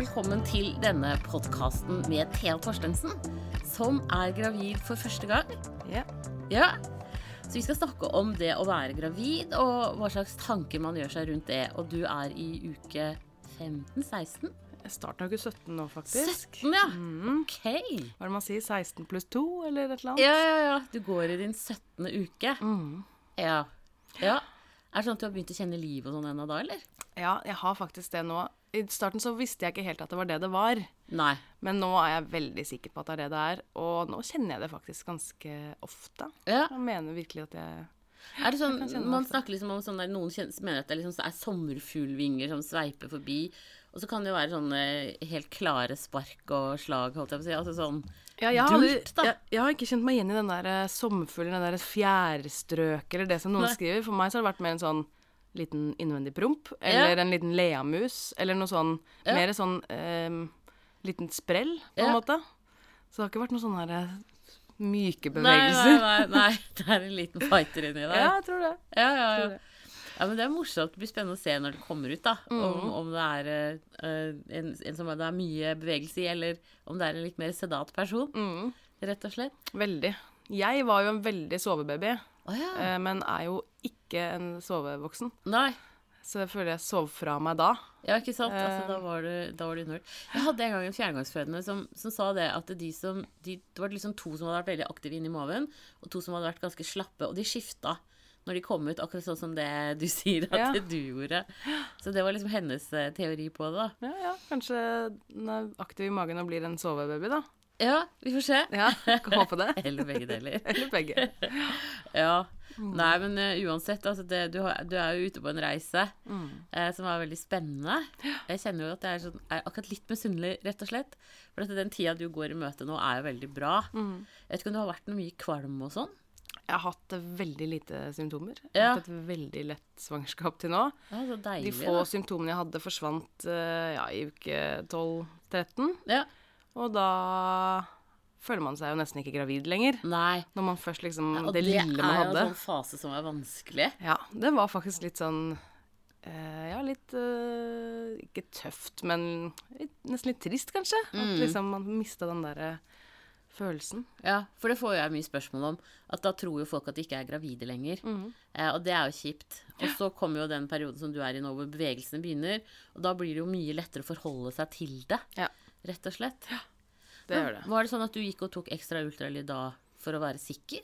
velkommen til denne podkasten med Thea Torstensen, som er gravid for første gang. Ja. Ja. Så vi skal snakke om det å være gravid, og hva slags tanker man gjør seg rundt det. Og du er i uke 15-16? Jeg starter uke 17 nå, faktisk. 17, ja. Mm. Ok. Hva er det man sier? 16 pluss 2, eller et eller annet? Ja, ja, ja. Du går i din 17. uke. Mm. Ja. ja. Er det sånn at du har begynt å kjenne liv og sånn ennå da, eller? Ja, jeg har faktisk det nå. I starten så visste jeg ikke helt at det var det det var. Nei. Men nå er jeg veldig sikker på at det er det det er. Og nå kjenner jeg det faktisk ganske ofte. Ja. Jeg mener virkelig at jeg Er det sånn, Man snakker liksom om sånn der noen kjennes, mener at det er, liksom, er sommerfuglvinger som sveiper forbi. Og så kan det jo være sånne helt klare spark og slag, holdt jeg på å si. Altså sånn ja, jeg, har Dult, da. jeg, jeg har ikke kjent meg igjen i den der eh, sommerfuglen, den der fjærstrøk, eller det som noen Nei. skriver. For meg så har det vært mer en sånn liten innvendig promp, eller en liten leamus, eller noe sånn Ja. Mer sånn eh, liten sprell, på en Ja. måte. Så det har ikke vært noen sånne her, eh, myke Nei, nei, nei, nei. Det er en liten fighter inni der. Ja, jeg tror det. Ja, ja, ja. det. ja, men det er morsomt. Det blir spennende å se når det kommer ut, da. Om, Mm. om det er uh, en, en som det er mye bevegelse i, eller om det er en litt mer sedat person, Mm, rett og slett. veldig. Jeg var jo en veldig sovebaby, oh, ja. men er jo ikke en sovevoksen. Nei. Så jeg føler jeg sov fra meg da. Ja, ikke sant? Altså, Eh. da var du, innhørt. Jeg hadde en gang en fjerdegangsfødende som, som sa det at de som de, Det var liksom to som hadde vært veldig aktive inni maven, og to som hadde vært ganske slappe, og de skifta når de kom ut, akkurat sånn som det du sier at Ja. du gjorde. Så det var liksom hennes eh, teori på det, da. Ja, ja, kanskje den er aktiv i magen og blir en sovebaby, da. Ja, vi får se. Ja, kan håpe det. Eller begge deler. Eller begge. Ja. Nei, men uh, uansett, altså det, du, har, du er jo ute på en reise Mm. uh, som er veldig spennende. Jeg kjenner jo at jeg er, sånn, er akkurat litt misunnelig, rett og slett. For at den tida du går i møte nå, er jo veldig bra. Mm. Jeg vet ikke om det har vært noe mye kvalm og sånn? Jeg har hatt eh, veldig lite symptomer. Jeg har hatt et veldig lett svangerskap til nå. Ja, så De få da. symptomene jeg hadde, forsvant uh, ja, i uke 12-13. Ja. Og da føler man seg jo nesten ikke gravid lenger. Nei. Når man først liksom ja, Det lille man hadde. Og det er jo en sånn fase som er vanskelig. Ja, det var faktisk litt sånn uh, Ja, litt uh, Ikke tøft, men litt, nesten litt trist, kanskje. At Mm. liksom man mista den derre følelsen. Ja, for det får jeg mye spørsmål om. At da tror jo folk at de ikke er gravide lenger. Mm. Eh, og det er jo kjipt. Og så kommer jo den perioden som du er i nå, hvor bevegelsene begynner. Og da blir det jo mye lettere å forholde seg til det, Ja, rett og slett. Det gjør det. Var det sånn at du gikk og tok ekstra ultralyd da for å være sikker?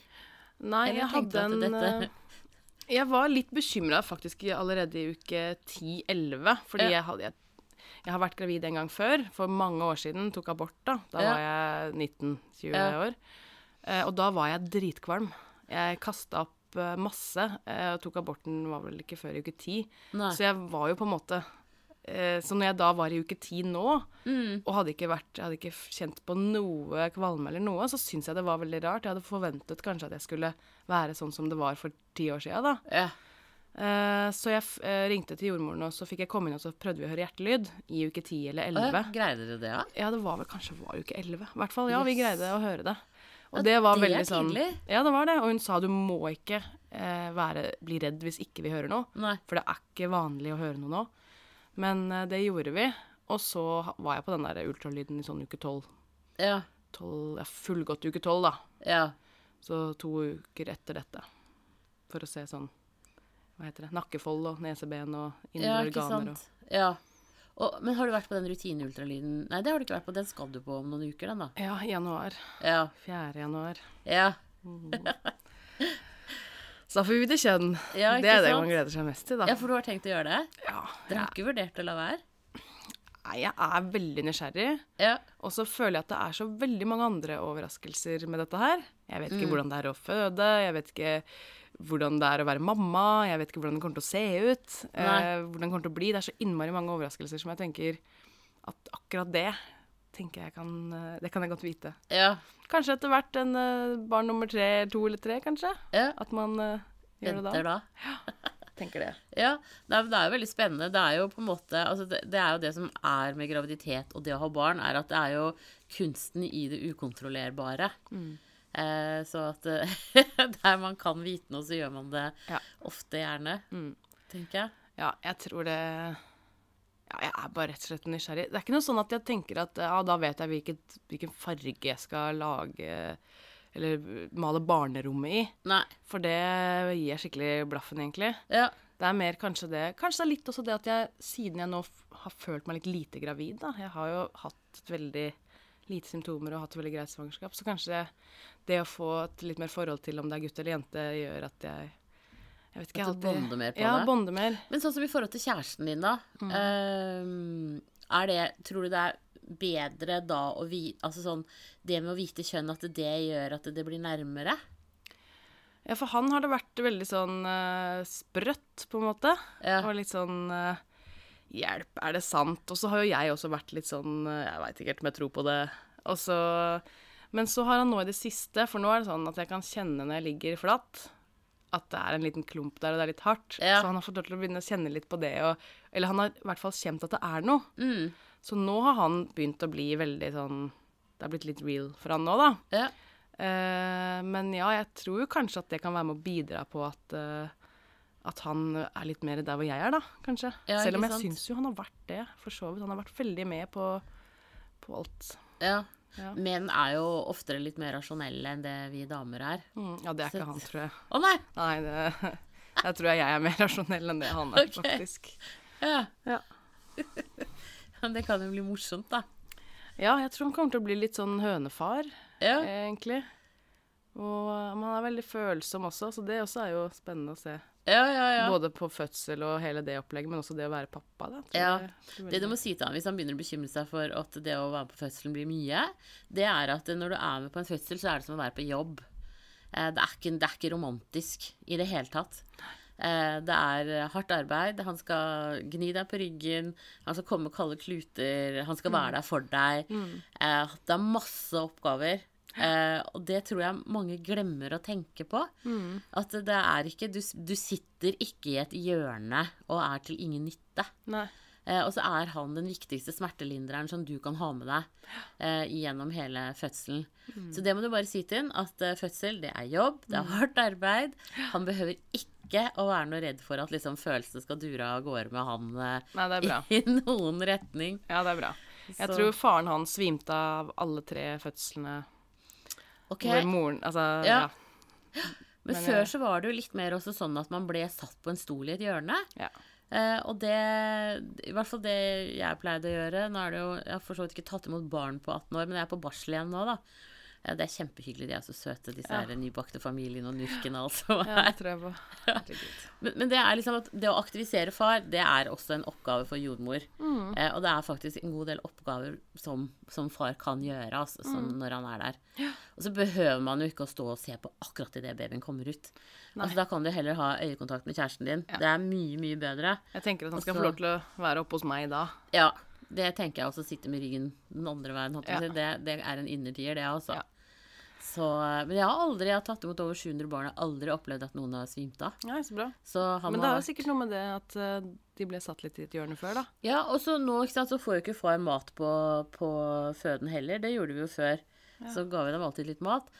Nei, Eller jeg hadde en dette- eh, Jeg var litt bekymra faktisk allerede i uke 10-11, fordi Ja. jeg, hadde, jeg, jeg har vært gravid en gang før, for mange år siden. Tok abort da. Da Ja. var jeg 19-20 Ja. år. Eh, og da var jeg dritkvalm. Jeg kasta opp eh, masse, Jeg tok aborten var vel ikke før i uke 10. Nei. Så jeg var jo på en måte eh, Så når jeg da var i uke 10 nå, Mm. og hadde ikke, vært, hadde ikke kjent på noe kvalme eller noe, så syns jeg det var veldig rart. Jeg hadde forventet kanskje at jeg skulle være sånn som det var for ti år sia, da. Yeah. Eh, så jeg eh, ringte til jordmoren, og så fikk jeg komme inn, og så prøvde vi å høre hjertelyd i uke 10 eller elleve. 11. Greide dere det, ja? Ja, det var vel kanskje var uke 11. I hvert fall, ja, vi greide å høre det. Og Ja, det var det veldig sånn. Ja, det var det. Og hun sa du må ikke eh, være, bli redd hvis ikke vi hører noe. Nei. For det er ikke vanlig å høre noe nå. Men eh, det gjorde vi. Og så var jeg på den der ultralyden i sånn uke 12. Ja. 12 ja, fullgått uke 12, da. Ja. Så to uker etter dette. For å se sånn Hva heter det? Nakkefold og neseben og indre ja, ikke organer og. Ja. Og, men har du vært på den rutineultralyden? Nei, det har du ikke vært på. Den skal du på om noen uker, den da. Ja, januar. Ja. 4. januar. Ja. Så da får vi vite kjønn. Ja, det er det sant? man gleder seg mest til, da. ja, for du har tenkt å gjøre det? Ja, Dere har ikke vurdert å la være? Nei, jeg er veldig nysgjerrig. Ja. Og så føler jeg at det er så veldig mange andre overraskelser med dette her. Jeg vet ikke Mm. hvordan det er å føde, jeg vet ikke hvordan det er å være mamma, jeg vet ikke hvordan det kommer til å se ut, eh, hvordan det kommer til å bli. Det er så innmari mange overraskelser som jeg tenker at akkurat det tenker jeg kan eh, Det kan jeg godt vite. Ja. Kanskje etter hvert en eh, barn nummer tre, to eller tre, kanskje. ja. At man eh, gjør det da. da. Ja. Tenker det. Ja, det er, det er jo veldig spennende. Det er jo på en måte altså det, det er jo det som er med graviditet og det å ha barn, er at det er jo kunsten i det ukontrollerbare. Mm. Eh, så at der man kan vite noe, så gjør man det ofte gjerne, Mm. tenker jeg. Ja, jeg tror det Ja, jeg er bare rett og slett nysgjerrig. Det er ikke noe sånn at jeg tenker at ja, da vet jeg hvilket, hvilken farge jeg skal lage eller male barnerommet i. Nei. For det gir jeg skikkelig blaffen, egentlig. Ja. Det er mer kanskje det Kanskje det er litt også det at jeg, siden jeg nå har følt meg litt lite gravid, da Jeg har jo hatt veldig lite symptomer og hatt et veldig greit svangerskap, så kanskje det, det å få et litt mer forhold til om det er gutt eller jente, gjør at jeg jeg vet ikke, du alltid- bonder mer på ja, det? bonde mer. Men sånn som i forhold til kjæresten din, da. ehm, er det Tror du det er bedre da å vite Altså sånn Det med å vite kjønn, at det gjør at det blir nærmere? Ja, for han har det vært veldig sånn uh, sprøtt, på en måte. Ja. Og litt sånn uh, Hjelp, er det sant? Og så har jo jeg også vært litt sånn uh, Jeg veit ikke helt om jeg tror på det. Og så Men så har han nå i det siste, for nå er det sånn at jeg kan kjenne når jeg ligger flatt, at det er en liten klump der, og det er litt hardt. Ja. Så han har fått lov til å begynne å kjenne litt på det. Og, eller han har i hvert fall kjent at det er noe. Mm. Så nå har han begynt å bli veldig sånn Det har blitt litt real for han nå, da. Ja. Uh, men ja, jeg tror kanskje at det kan være med å bidra på at uh, at han er litt mer der hvor jeg er, da, kanskje. Ja, Selv om jeg syns jo han har vært det, for så vidt. Han har vært veldig med på, på alt. ja. Ja. Menn er jo oftere litt mer rasjonelle enn det vi damer er. Mm, ja, det er Så- ikke han, tror jeg. Å nei! Nei, det, jeg tror jeg er mer rasjonell enn det han er, okay. faktisk. Ja. Ja. Men det kan jo bli morsomt, da. ja, jeg tror han kommer til å bli litt sånn hønefar, Ja. egentlig. Og han er veldig følsom også, så det også er jo spennende å se. Ja, ja, ja. Både på fødsel og hele det opplegget, men også det å være pappa. Da, Ja. jeg- Det du må si til ham hvis han begynner å bekymre seg for at det å være på fødselen blir mye, det er at når du er med på en fødsel, så er det som å være på jobb. Eh, Det er ikke, det er ikke romantisk i det hele tatt. Eh, Det er hardt arbeid. Han skal gni deg på ryggen, han skal komme med kalde kluter, han skal være der for deg. Mm. Det er masse oppgaver. Eh, og det tror jeg mange glemmer å tenke på. At det er ikke du, du sitter ikke i et hjørne og er til ingen nytte. Eh, og så er han den viktigste smertelindreren som du kan ha med deg eh, gjennom hele fødselen. Så det må du bare si til han, at eh, fødsel, det er jobb, det er hardt arbeid. Han behøver ikke å være noe redd for at liksom, følelsene skal dure av gårde med han eh, Nei, i noen retning. Ja, det er bra. Jeg Så- tror faren hans svimte av alle tre fødslene Ok, hvor moren Altså, Ja. ja. Men men før så var det jo litt mer også sånn at man ble satt på en stol i et hjørne. ja. Eh, og det I hvert fall det jeg pleide å gjøre Nå er det jo Jeg har for så vidt ikke tatt imot barn på 18 år, men jeg er på barsel igjen nå, da. Eh, det er kjempehyggelig. De er så søte, disse Ja. her nybakte familiene og nurkene og alt som ja, det tror jeg på. Men, men det er liksom at det å aktivisere far, det er også en oppgave for jordmor. Mm. Eh, og det er faktisk en god del oppgaver som, som far kan gjøre altså, som Mm. når han er der. Og så behøver man jo ikke å stå og se på akkurat idet babyen kommer ut. Altså, da kan du heller ha øyekontakt med kjæresten din. Ja. Det er mye, mye bedre. Jeg tenker at han skal få lov til å være oppe hos meg da. Ja, det tenker jeg også. Sitte med ryggen den andre veien. Ja. Det, det er en innertier, det også. Ja. Så, men jeg har aldri jeg har tatt imot over 700 barn. Jeg har aldri opplevd at noen har svimt av. Ja, så bra. Så han Men det er jo sikkert noe med det at eh, de ble satt litt i et hjørne før, da. Ja, og så nå ikke sant, så får jo ikke far mat på, på føden heller. Det gjorde vi jo før. Så ga vi dem alltid litt mat.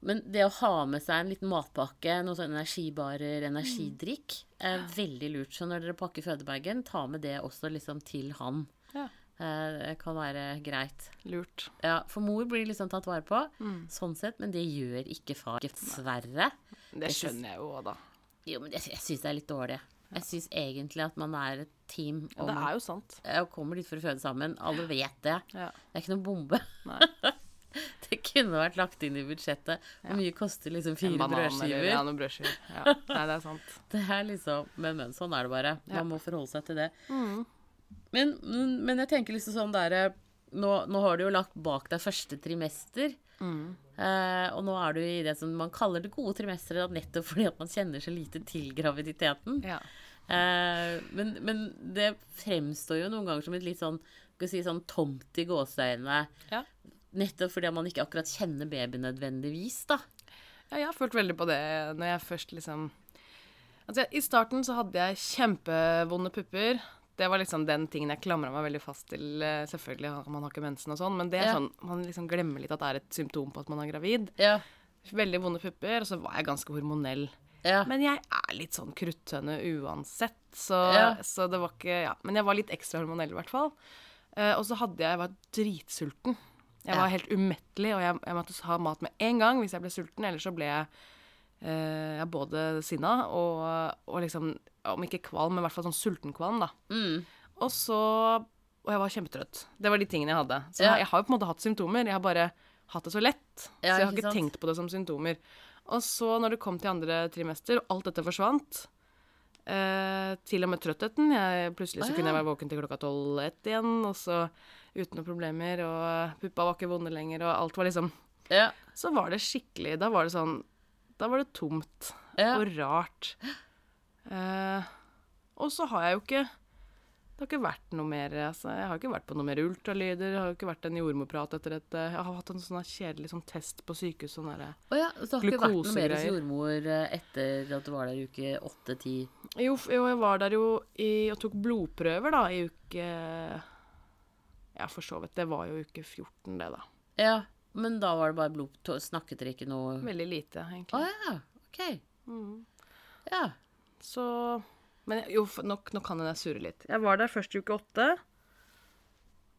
Men det å ha med seg en liten matpakke, noen sånne energibarer, energidrikk, er veldig lurt. Så når dere pakker fødebagen, ta med det også liksom til han. Ja. Eh, Det kan være greit. Lurt. Ja, for mor blir liksom tatt vare på, Mm. sånn sett, men det gjør ikke far. Dessverre. Det skjønner jeg jo òg, da. Jo, men jeg, jeg syns det er litt dårlig. Jeg syns egentlig at man er et team. Ja, det er jo sant. og kommer dit for å føde sammen. Alle vet det. Ja. Det er ikke noen bombe. Nei. Det kunne vært lagt inn i budsjettet. Hvor mye koster liksom fire banan eller brødskiver? ja, noen brødskiver. Ja. Nei, det er sant. Det er liksom Men, men, sånn er det bare. Man må forholde seg til det. Mm. Men, men jeg tenker liksom sånn derre nå, nå har du jo lagt bak deg første trimester. Mm. Eh, og nå er du i det som man kaller det gode trimesteret, nettopp fordi at man kjenner så lite til graviditeten. Ja. Eh, men, men det fremstår jo noen ganger som et litt sånn, skal si, sånn tomt i gåseøynene. Ja. Nettopp fordi man ikke akkurat kjenner babyen nødvendigvis, da. Ja, jeg har følt veldig på det når jeg først liksom Altså, I starten så hadde jeg kjempevonde pupper. Det var liksom den tingen jeg klamra meg veldig fast til. eh, Selvfølgelig, man har ikke mensen og sånn, men det er Ja. sånn, man liksom glemmer litt at det er et symptom på at man er gravid. Ja. Veldig vonde pupper, og så var jeg ganske hormonell Ja. Men jeg er litt sånn kruttønne uansett, så, så det var ikke Ja. Men jeg var litt ekstra hormonell, i hvert fall. Uh, og så hadde jeg Jeg var dritsulten. Jeg var helt umettelig, og jeg, jeg måtte ha mat med en gang hvis jeg ble sulten. Ellers så ble jeg uh, både sinna og, og liksom Om ikke kvalm, men i hvert fall sånn sultenkvalm, da. Mm. Og så Og jeg var kjempetrøtt. Det var de tingene jeg hadde. Så Ja. jeg har jo på en måte hatt symptomer. Jeg har bare hatt det så lett. Ja, så jeg har ikke sant? tenkt på det som symptomer. Og så, når det kom til andre trimester, og alt dette forsvant eh, Til og med trøttheten. Jeg, plutselig så Å, kunne jeg være våken til klokka tolv-ett igjen, og så uten noen problemer, og puppa var ikke vonde lenger, og alt var liksom Ja. Så var det skikkelig Da var det sånn Da var det tomt Ja. og rart. Eh, og så har jeg jo ikke Det har ikke vært noe mer altså, Jeg har ikke vært på noe mer ultralyder. Jeg har ikke vært en jordmorprat etter dette. Jeg har hatt en sånn kjedelig sånn test på sykehus. Sånn derre oh ja, så det har ikke vært noe mer hos jordmor eh, etter at du var der i uke åtte-ti? jo, jo, jeg var der jo i, og tok blodprøver da i uke Ja, for så vidt. Det var jo uke 14, det, da. Ja, men da var det bare blod Snakket dere ikke noe Veldig lite, Å egentlig. ja, OK. Mm. Ja. Så Men jo, f- nå, kan jeg surre litt. Jeg var der først i uke åtte.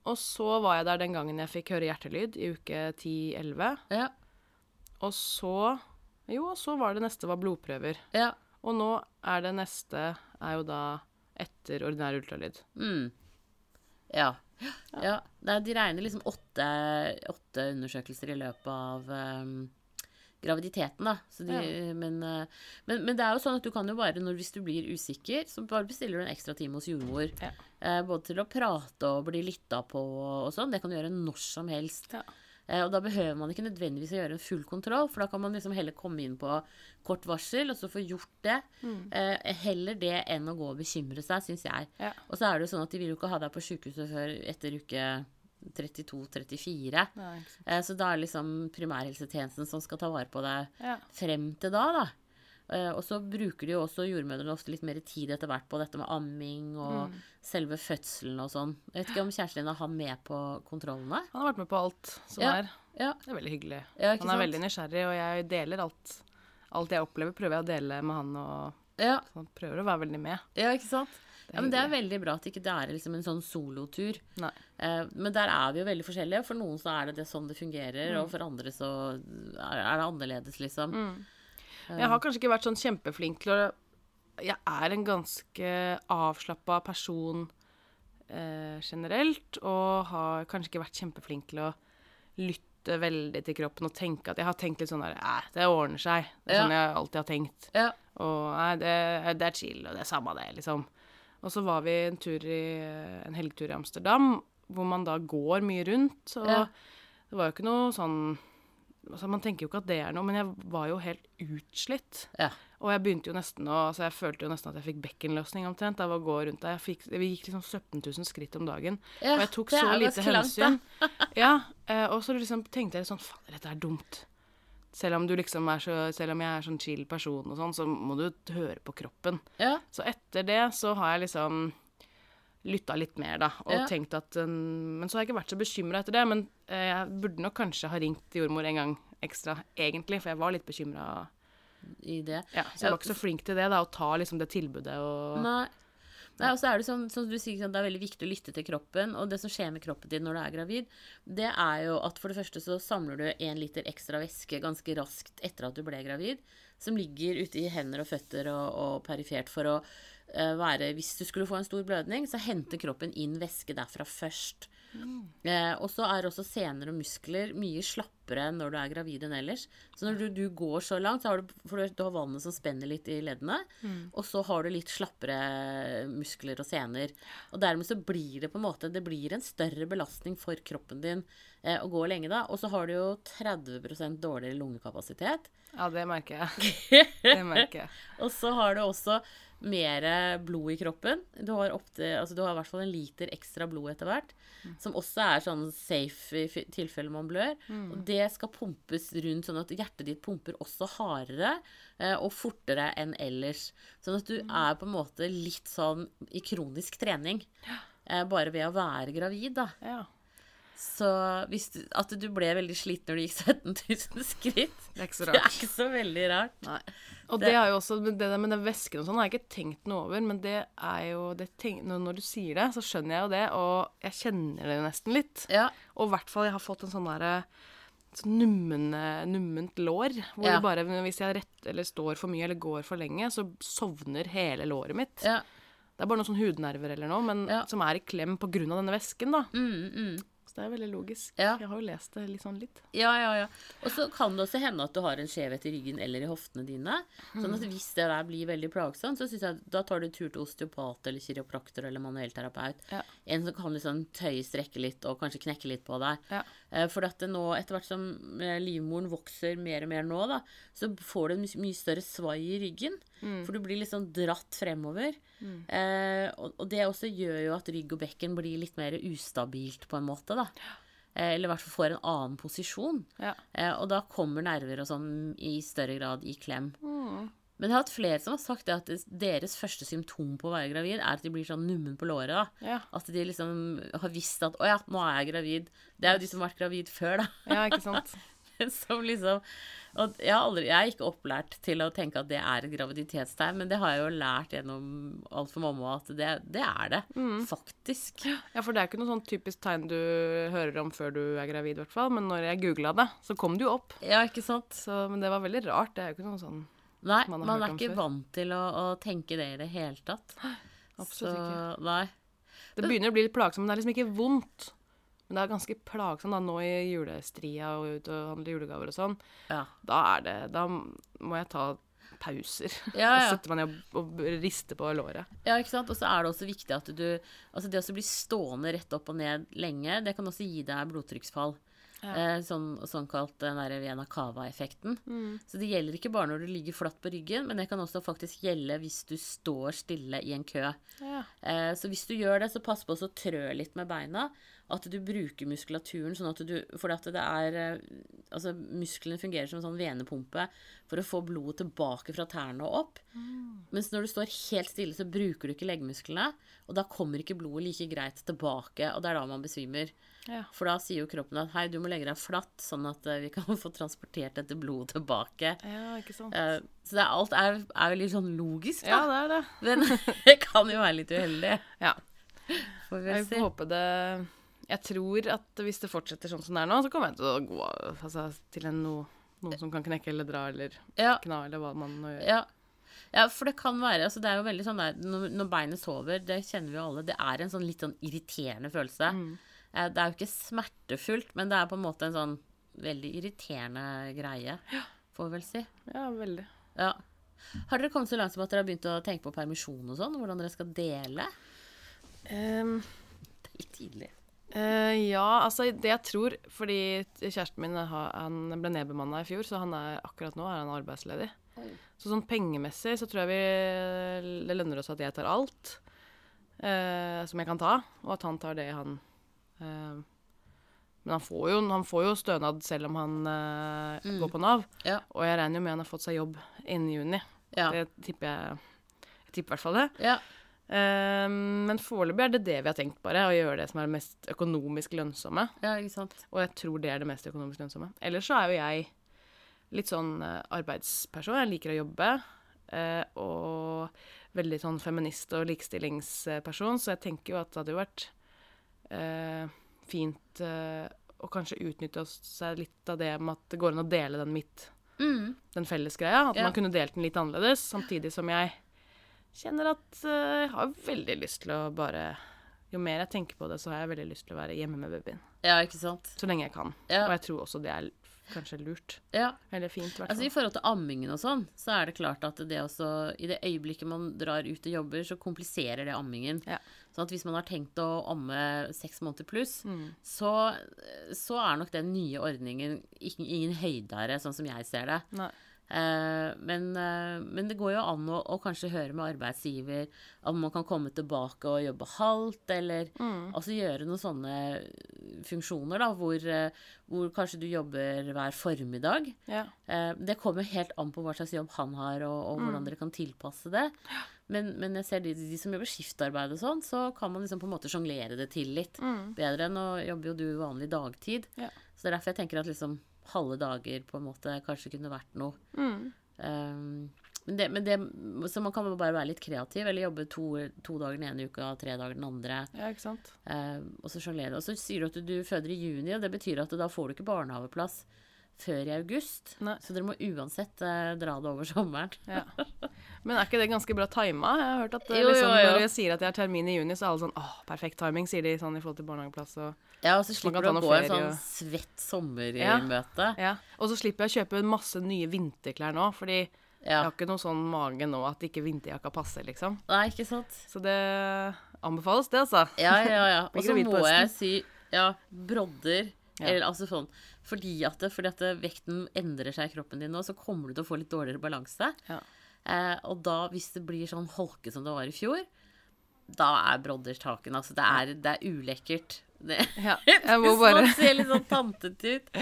Og så var jeg der den gangen jeg fikk høre hjertelyd, i uke 10-11. Ja. Og så Jo, og så var det neste var blodprøver. Ja. Og nå er det neste er jo da etter ordinær ultralyd. Mm. Ja. ja. ja. de regner liksom åtte, åtte undersøkelser i løpet av ehm, graviditeten, da. Så de, men, eh, men, men det er jo sånn at du kan jo bare, når, hvis du blir usikker, så bare bestiller du en ekstra time hos jordmor. Ja. Eh, både til å prate og bli lytta på og sånn. Det kan du gjøre når som helst. Ja. Eh, og da behøver man ikke nødvendigvis å gjøre en full kontroll, for da kan man liksom heller komme inn på kort varsel og så få gjort det. Eh, heller det enn å gå og bekymre seg, syns jeg. Ja. Og så er det jo sånn at de vil jo ikke ha deg på sykehuset før etter uke 32-34. Ja, ikke sant. Eh, så da er det liksom primærhelsetjenesten som skal ta vare på deg Ja. frem til da, da. Eh, og så bruker de jo også jordmødrene ofte litt mer tid etter hvert på dette med amming og Mm. selve fødselen og sånn. Jeg vet ikke om kjæresten din har han med på kontrollene? Han har vært med på alt som Ja. er. Ja. Det er veldig hyggelig. Han er sant? veldig nysgjerrig, og jeg deler alt. Alt jeg opplever, prøver jeg å dele med han, og Ja, så han prøver å være veldig med. ja ikke sant? Det er Ja, men Det er veldig bra at ikke det er liksom en sånn solotur. Nei. Eh, men der er vi jo veldig forskjellige. For noen så er det, det sånn det fungerer, Mm. og for andre så er, det annerledes, liksom. Jeg har kanskje ikke vært sånn kjempeflink til å Jeg er en ganske avslappa person eh, generelt, og har kanskje ikke vært kjempeflink til å lytte veldig til kroppen og tenke at Jeg har tenkt litt sånn der Æh, det ordner seg. Det er sånn jeg alltid har tenkt. Ja. Og nei, det, det er chill, og det er samme det, liksom. Og så var vi en tur i en helgetur i Amsterdam, hvor man da går mye rundt, og det var jo ikke noe sånn altså Man tenker jo ikke at det er noe, men jeg var jo helt utslitt. Ja. Og jeg begynte jo nesten å altså Jeg følte jo nesten at jeg fikk bekkenløsning omtrent av å gå rundt der. Fikk, vi gikk liksom 17 000 skritt om dagen. Ja, og jeg tok så lite klant, hensyn. ja, eh, og så liksom tenkte jeg sånn Faen, dette er dumt. Selv om, du liksom så, selv om jeg er sånn chill person og sånn, så må du høre på kroppen. Ja. Så etter det så har jeg liksom lytta litt mer, da, og Ja. tenkt at um, Men så har jeg ikke vært så bekymra etter det. Men eh, jeg burde nok kanskje ha ringt jordmor en gang ekstra, egentlig, for jeg var litt bekymra. I det. Ja, så jeg var ikke så flink til det, da, å ta liksom det tilbudet og Nei. Nei, og så er det som, som du sier, sånn, det er veldig viktig å lytte til kroppen. Og det som skjer med kroppen din når du er gravid, det er jo at for det første så samler du én liter ekstra væske ganske raskt etter at du ble gravid, som ligger ute i hender og føtter og, og perifert for å være Hvis du skulle få en stor blødning, så henter kroppen inn væske derfra først. Eh, og så er også sener og muskler mye slappere når du er gravid enn ellers. Så når du, du går så langt, så har du, for du har vannet som spenner litt i leddene, og så har du litt slappere muskler og sener. Og dermed så blir det på en måte Det blir en større belastning for kroppen din eh, å gå lenge da. Og så har du jo 30% dårligere lungekapasitet. Ja, det merker jeg. Det merker jeg. Og så har du også mer blod i kroppen. Du har, opp til, altså du har i hvert fall en liter ekstra blod etter hvert. Som også er sånn safe i tilfelle man blør. Og det skal pumpes rundt sånn at hjertet ditt pumper også hardere eh, og fortere enn ellers. Sånn at du er på en måte litt sånn i kronisk trening. Eh, bare ved å være gravid, da. Ja. Så hvis du, at du ble veldig sliten når du gikk 17 000 skritt, Det er ikke så det er ikke så veldig rart. Nei. Og Det- det er jo også, det der med den væsken og sånn har jeg ikke tenkt noe over, men det er jo det tenk, når, du sier det, så skjønner jeg jo det, og jeg kjenner det jo nesten litt. Ja, Og i hvert fall jeg har fått en sånn derre sånn numment lår, hvor Ja. bare hvis jeg rett, eller står for mye eller går for lenge, så sovner hele låret mitt. ja. Det er bare noen sånn hudnerver eller noe, men Ja. som er i klem av denne væsken, da. Mm, mm. Så det er veldig logisk. Ja. Jeg har jo lest det litt sånn litt. Ja, ja, ja. Og så kan det også hende at du har en skjevhet i ryggen eller i hoftene dine. Sånn at hvis det der blir veldig plagsomt, så syns jeg da tar du tur til osteopat eller kiropraktor eller manuellterapeut. Ja. En som kan liksom tøye, strekke litt og kanskje knekke litt på deg. Ja. Eh, For at det nå, etter hvert som eh, livmoren vokser mer og mer nå, da, så får du en mye- større svai i ryggen. For du blir liksom dratt fremover. Eh, og, og det også gjør jo at rygg og bekken blir litt mer ustabilt på en måte, da. Eh, eller i hvert fall får en annen posisjon. Ja. Eh, og da kommer nerver og sånn i større grad i klem. Mm. Men jeg har hatt flere som har sagt at deres første symptom på å være gravid, er at de blir sånn nummen på låret. da. Ja. At de liksom har visst at 'å ja, nå er jeg gravid'. Det er jo de som har vært gravid før, da. ja, ikke sant. som liksom Og jeg, har aldri, jeg er ikke opplært til å tenke at det er et graviditetstegn, men det har jeg jo lært gjennom alt for mamma at det, det er det. Mm. Faktisk. Ja, for det er ikke noe sånn typisk tegn du hører om før du er gravid, i hvert fall. Men når jeg googla det, så kom det jo opp. Ja, ikke sant? Så, men det var veldig rart. Det er jo ikke noe sånn Nei, Man man, har hørt er ikke før. vant til å, å tenke det i det hele tatt. Absolutt Så, Nei. Det begynner å bli litt plagsomt, men det er liksom ikke vondt. Men det er ganske plagsomt da, nå i julestria og ut og handle julegaver og sånn. Ja. Da er det Da må jeg ta pauser. Ja, Og ja. setter man ned og rister på låret. Ja, ikke sant? Og så er det også viktig at du Altså det å bli stående rett opp og ned lenge, det kan også gi deg blodtrykksfall. Eh, sånn, sånn kalt den der vena cava-effekten. Så det gjelder ikke bare når du ligger flatt på ryggen, men det kan også faktisk gjelde hvis du står stille i en kø. Ja. Eh, så hvis du gjør det, så pass på å trø litt med beina. At du bruker muskulaturen sånn at du For at det er eh, Altså, musklene fungerer som en sånn venepumpe for å få blodet tilbake fra tærne og opp. Mens når du står helt stille, så bruker du ikke leggmusklene. Og da kommer ikke blodet like greit tilbake, og det er da man besvimer. Ja. For da sier jo kroppen at hei, du må legge deg flatt, sånn at eh, vi kan få transportert dette blodet tilbake. ja, ikke sant. Eh, så det er, alt er, er jo litt sånn logisk, Ja, det er det. Men det kan jo være litt uheldig. Ja. Får vi Jeg håper får håpe det Jeg tror at hvis det fortsetter sånn som det er nå, så kommer jeg til å gå altså, til en no, noen som kan knekke eller dra eller Ja, kna eller hva man nå gjør. ja. Ja, for det kan være altså Det er jo veldig sånn der når, når beinet sover, det kjenner vi jo alle, det er en sånn litt sånn irriterende følelse. Mm. Det er jo ikke smertefullt, men det er på en måte en sånn veldig irriterende greie, får vi vel si. Ja, veldig. Ja. Har dere kommet så langt som at dere har begynt å tenke på permisjon og sånn? Hvordan dere skal dele? Um, Det er litt tidlig. Eh, ja, altså det jeg tror Fordi kjæresten min han ble nedbemanna i fjor, så han er, akkurat nå er han arbeidsledig. Så sånn pengemessig så tror jeg vi det lønner oss at jeg tar alt uh, som jeg kan ta, og at han tar det han uh, Men han får, jo, han får jo stønad selv om han mm. går på Nav. Ja. Og jeg regner jo med han har fått seg jobb innen juni. Ja. Det tipper jeg Jeg tipper i hvert fall det. ja. Eh, men foreløpig er det det vi har tenkt, bare. Å gjøre det som er det mest økonomisk lønnsomme. Ja, ikke sant. Og jeg tror det er det mest økonomisk lønnsomme. Ellers så er jo jeg litt sånn eh, arbeidsperson. Jeg liker å jobbe. eh, og veldig sånn feminist- og likestillingsperson, så jeg tenker jo at det hadde jo vært eh, fint eh, å kanskje utnytte seg litt av det med at det går an å dele den midt, Mm. den felles greia. At Ja. man kunne delt den litt annerledes, samtidig som jeg kjenner at eh, jeg har veldig lyst til å bare Jo mer jeg tenker på det, så har jeg veldig lyst til å være hjemme med babyen. Ja, ikke sant. Så lenge jeg kan. Ja. Og jeg tror også det er kanskje lurt. Ja. Eller fint, i Altså I forhold til ammingen og sånn, så er det klart at det også I det øyeblikket man drar ut og jobber, så kompliserer det ammingen. Ja. Sånn at hvis man har tenkt å amme seks måneder pluss, Mm. så, så er nok den nye ordningen ingen høydere, sånn som jeg ser det. Nei. Eh, men, eh, men det går jo an å, å kanskje høre med arbeidsgiver om man kan komme tilbake og jobbe halvt, eller altså gjøre noen sånne funksjoner, da, hvor, eh, hvor kanskje du jobber hver formiddag. Ja. Det kommer helt an på hva slags jobb han har, og, og hvordan dere kan tilpasse det. Men, men jeg ser de, de som jobber skiftarbeid og sånn, så kan man liksom på en måte sjonglere det til litt. Bedre enn å jobbe jo du vanlig dagtid. Ja. Så det er derfor jeg tenker at liksom halve dager på en måte kanskje kunne vært noe. Um, men det, men det, så man kan bare være litt kreativ, eller jobbe to, to dager den ene uka tre dager den andre. ja, ikke sant. Uh, og så sjonglere. Og så sier du at du, du føder i juni, og det betyr at da får du ikke barnehageplass før i august. Nei. Så dere må uansett eh, dra det over sommeren. Ja. Men er ikke det ganske bra tima? Jeg har hørt at eh, Jo, jo, liksom, jo. når jeg sier at jeg har termin i juni, så er alle sånn åh, perfekt timing, sier de sånn i forhold til barnehageplass og Ja, og så slipper kan du ta å noe gå en ferie sånn og- svett sommermøte. Ja. Og så slipper jeg å kjøpe masse nye vinterklær nå, fordi jeg Ja. har ikke noe sånn mage nå at ikke vinterjakka passer, liksom. Nei, ikke sant? Så det anbefales, det, altså. Ja, ja, ja. Og så gravid på må jeg si ja, brodder. Ja. Eller altså sånn Fordi at, det, fordi at det, vekten endrer seg i kroppen din nå, så kommer du til å få litt dårligere balanse. Ja. Eh, og da, hvis det blir sånn holke som det var i fjor, da er brodder taken. Altså, det er, det er ulekkert. Det, Ja, jeg må bare man ser litt sånn tantete ut.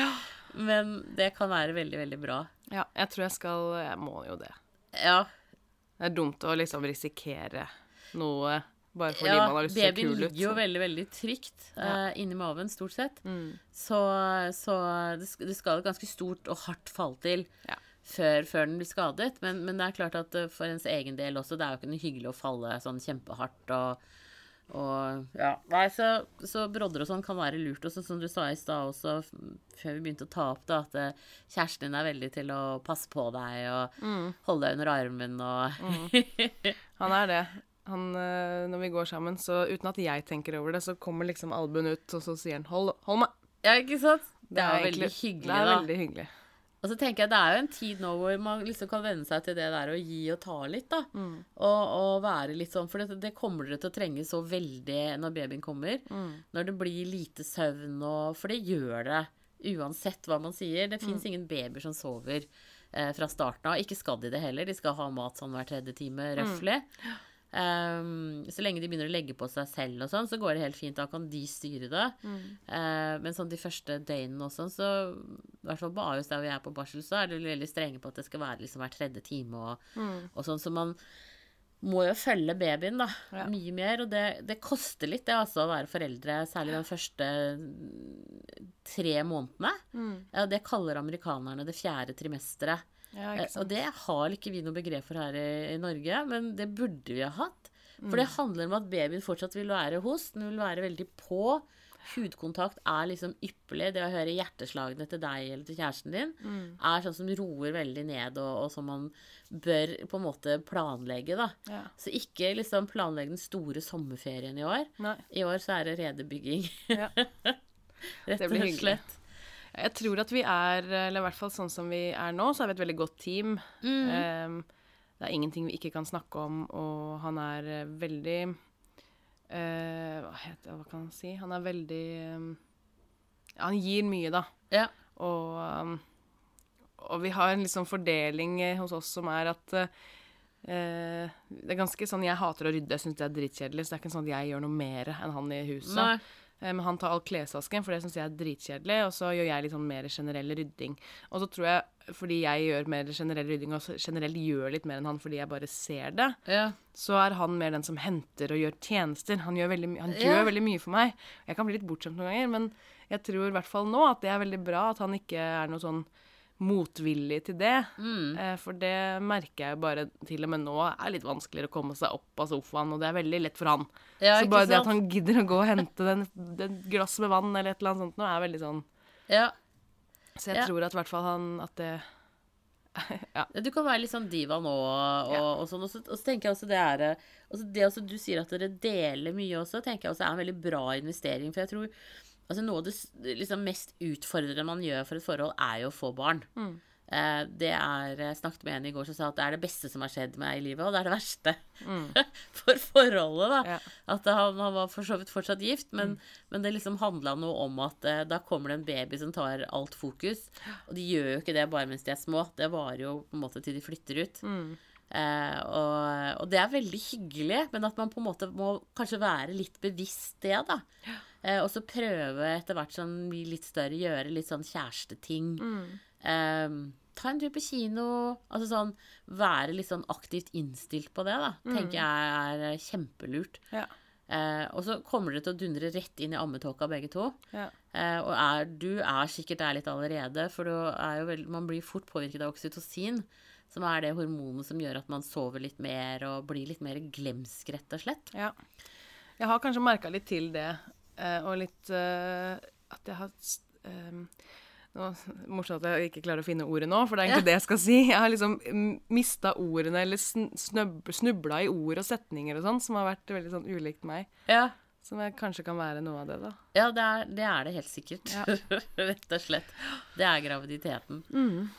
Men det kan være veldig, veldig bra. Ja, jeg tror jeg skal Jeg må jo det. Ja, Det er dumt å liksom risikere noe bare fordi ja man har lyst til å se babyen kul ut. ligger jo veldig, veldig trygt Ja. eh, inni maven, stort sett. Mm. Så, så det, det skal et ganske stort og hardt fall til Ja. før, før den blir skadet. Men, men det er klart at eh, for ens egen del også, det er jo ikke noe hyggelig å falle sånn kjempehardt og, og ja. Nei, så, så brodder og sånn kan være lurt. Og som du sa i stad også, før vi begynte å ta opp det, at eh, kjæresten din er veldig til å passe på deg og Mm. holde deg under armen og Han er det. Han, øh, når vi går sammen, så uten at jeg tenker over det, så kommer liksom albuen ut, og så sier han 'hold, hold meg'. Ja, ikke sant? Det er, jo veldig hyggelig, Det er da. veldig hyggelig. Og så tenker jeg det er jo en tid nå hvor man liksom kan venne seg til det der å gi og ta litt, da. Mm. Og, og være litt sånn, for det, det kommer dere til å trenge så veldig når babyen kommer. Mm. Når det blir lite søvn og For det gjør det uansett hva man sier. Det fins ingen babyer som sover eh, fra starten av. Ikke skal de det heller. De skal ha mat sånn hver tredje time, røftlig. Um, så lenge de begynner å legge på seg selv og sånn, så går det helt fint. Da kan de styre det. Eh, men sånn de første døgnene og sånn, så i hvert fall på Ahus der vi er på barsel, så er de veldig strenge på at det skal være liksom hver tredje time og, og sånn. Så man må jo følge babyen da, Ja. mye mer. Og det, det koster litt, det altså, å være foreldre, særlig de første mm, tre månedene. Ja, det kaller amerikanerne det fjerde trimesteret. Ja, Eh, Og det har ikke vi noe begrep for her i, i Norge, men det burde vi ha hatt. For det handler om at babyen fortsatt vil være hos, den vil være veldig på. Hudkontakt er liksom ypperlig. Det å høre hjerteslagene til deg eller til kjæresten din er sånn som roer veldig ned, og, og som man bør på en måte planlegge, da. Ja. Så ikke liksom planlegge den store sommerferien i år. Nei. I år så er det redebygging, Ja. rett og slett. Jeg tror at vi er, eller i hvert fall sånn som vi er nå, så er vi et veldig godt team. Mm. Em, det er ingenting vi ikke kan snakke om, og han er eh, veldig uh, Hva heter Hva kan han si? Han er veldig em, ja, Han gir mye, da. Ja. Og, um, og vi har en liksom fordeling eh, hos oss som er at uh, Det er ganske sånn Jeg hater å rydde, jeg syns det er dritkjedelig. Så det er ikke sånn at jeg gjør noe mer enn han i huset. Nei. Eh, Men han tar all klesvasken, for det syns jeg er dritkjedelig. Og så gjør jeg litt sånn mer generell rydding. Og så tror jeg, fordi jeg gjør mer generell rydding, og generelt gjør litt mer enn han fordi jeg bare ser det, Ja. så er han mer den som henter og gjør tjenester. Han gjør veldig, han gjør Ja. veldig mye for meg. Jeg kan bli litt bortskjemt noen ganger, men jeg tror i hvert fall nå at det er veldig bra at han ikke er noe sånn motvillig til det. Mm. Eh, For det merker jeg jo bare til og med nå er litt vanskeligere å komme seg opp av sofaen, og det er veldig lett for han. Ja, så bare bare det at han gidder å gå og hente den, den glass med vann eller et eller annet sånt nå, er veldig sånn Ja. Så jeg Ja. tror at i hvert fall han at det Ja, Du kan være litt sånn diva nå, og, Ja. og sånn. Og så, og så tenker jeg også det er eh, også Det også du sier at dere deler mye også, tenker jeg også er en veldig bra investering. For jeg tror altså noe av det liksom mest utfordrende man gjør for et forhold, er jo å få barn. Mm. Eh, det er Jeg snakket med en i går som sa at det er det beste som har skjedd meg i livet, og det er det verste for forholdet, da. Ja. At han, han var for så vidt fortsatt gift, men, men det liksom handla noe om at eh, da kommer det en baby som tar alt fokus. Og de gjør jo ikke det bare mens de er små, det varer jo på en måte til de flytter ut. Eh, og, og det er veldig hyggelig, men at man på en måte må kanskje være litt bevisst det, da. Eh, og så prøve etter hvert som blir litt større, gjøre litt sånn kjæresteting. Eh, ta en tur på kino. Altså sånn være litt sånn aktivt innstilt på det, da. Tenker jeg er eh, kjempelurt. Ja. Eh, og så kommer dere til å dundre rett inn i ammetåka, begge to. Ja. Eh, og er, du er sikkert der litt allerede, for du er jo veld, man blir fort påvirket av oksytocin. Som er det hormonet som gjør at man sover litt mer og blir litt mer glemsk, rett og slett. Ja. Jeg har kanskje merka litt til det, og litt eh, at jeg har ehm, nå, Morsomt at jeg ikke klarer å finne ordet nå, for det er egentlig det jeg skal si. Jeg har liksom mista ordene, eller sn- snubla i ord og setninger og sånn, som har vært veldig sånn ulikt meg. Ja, Som kanskje kan være noe av det, da. ja det, er, det er det helt sikkert. Ja. rett og slett. Det er graviditeten.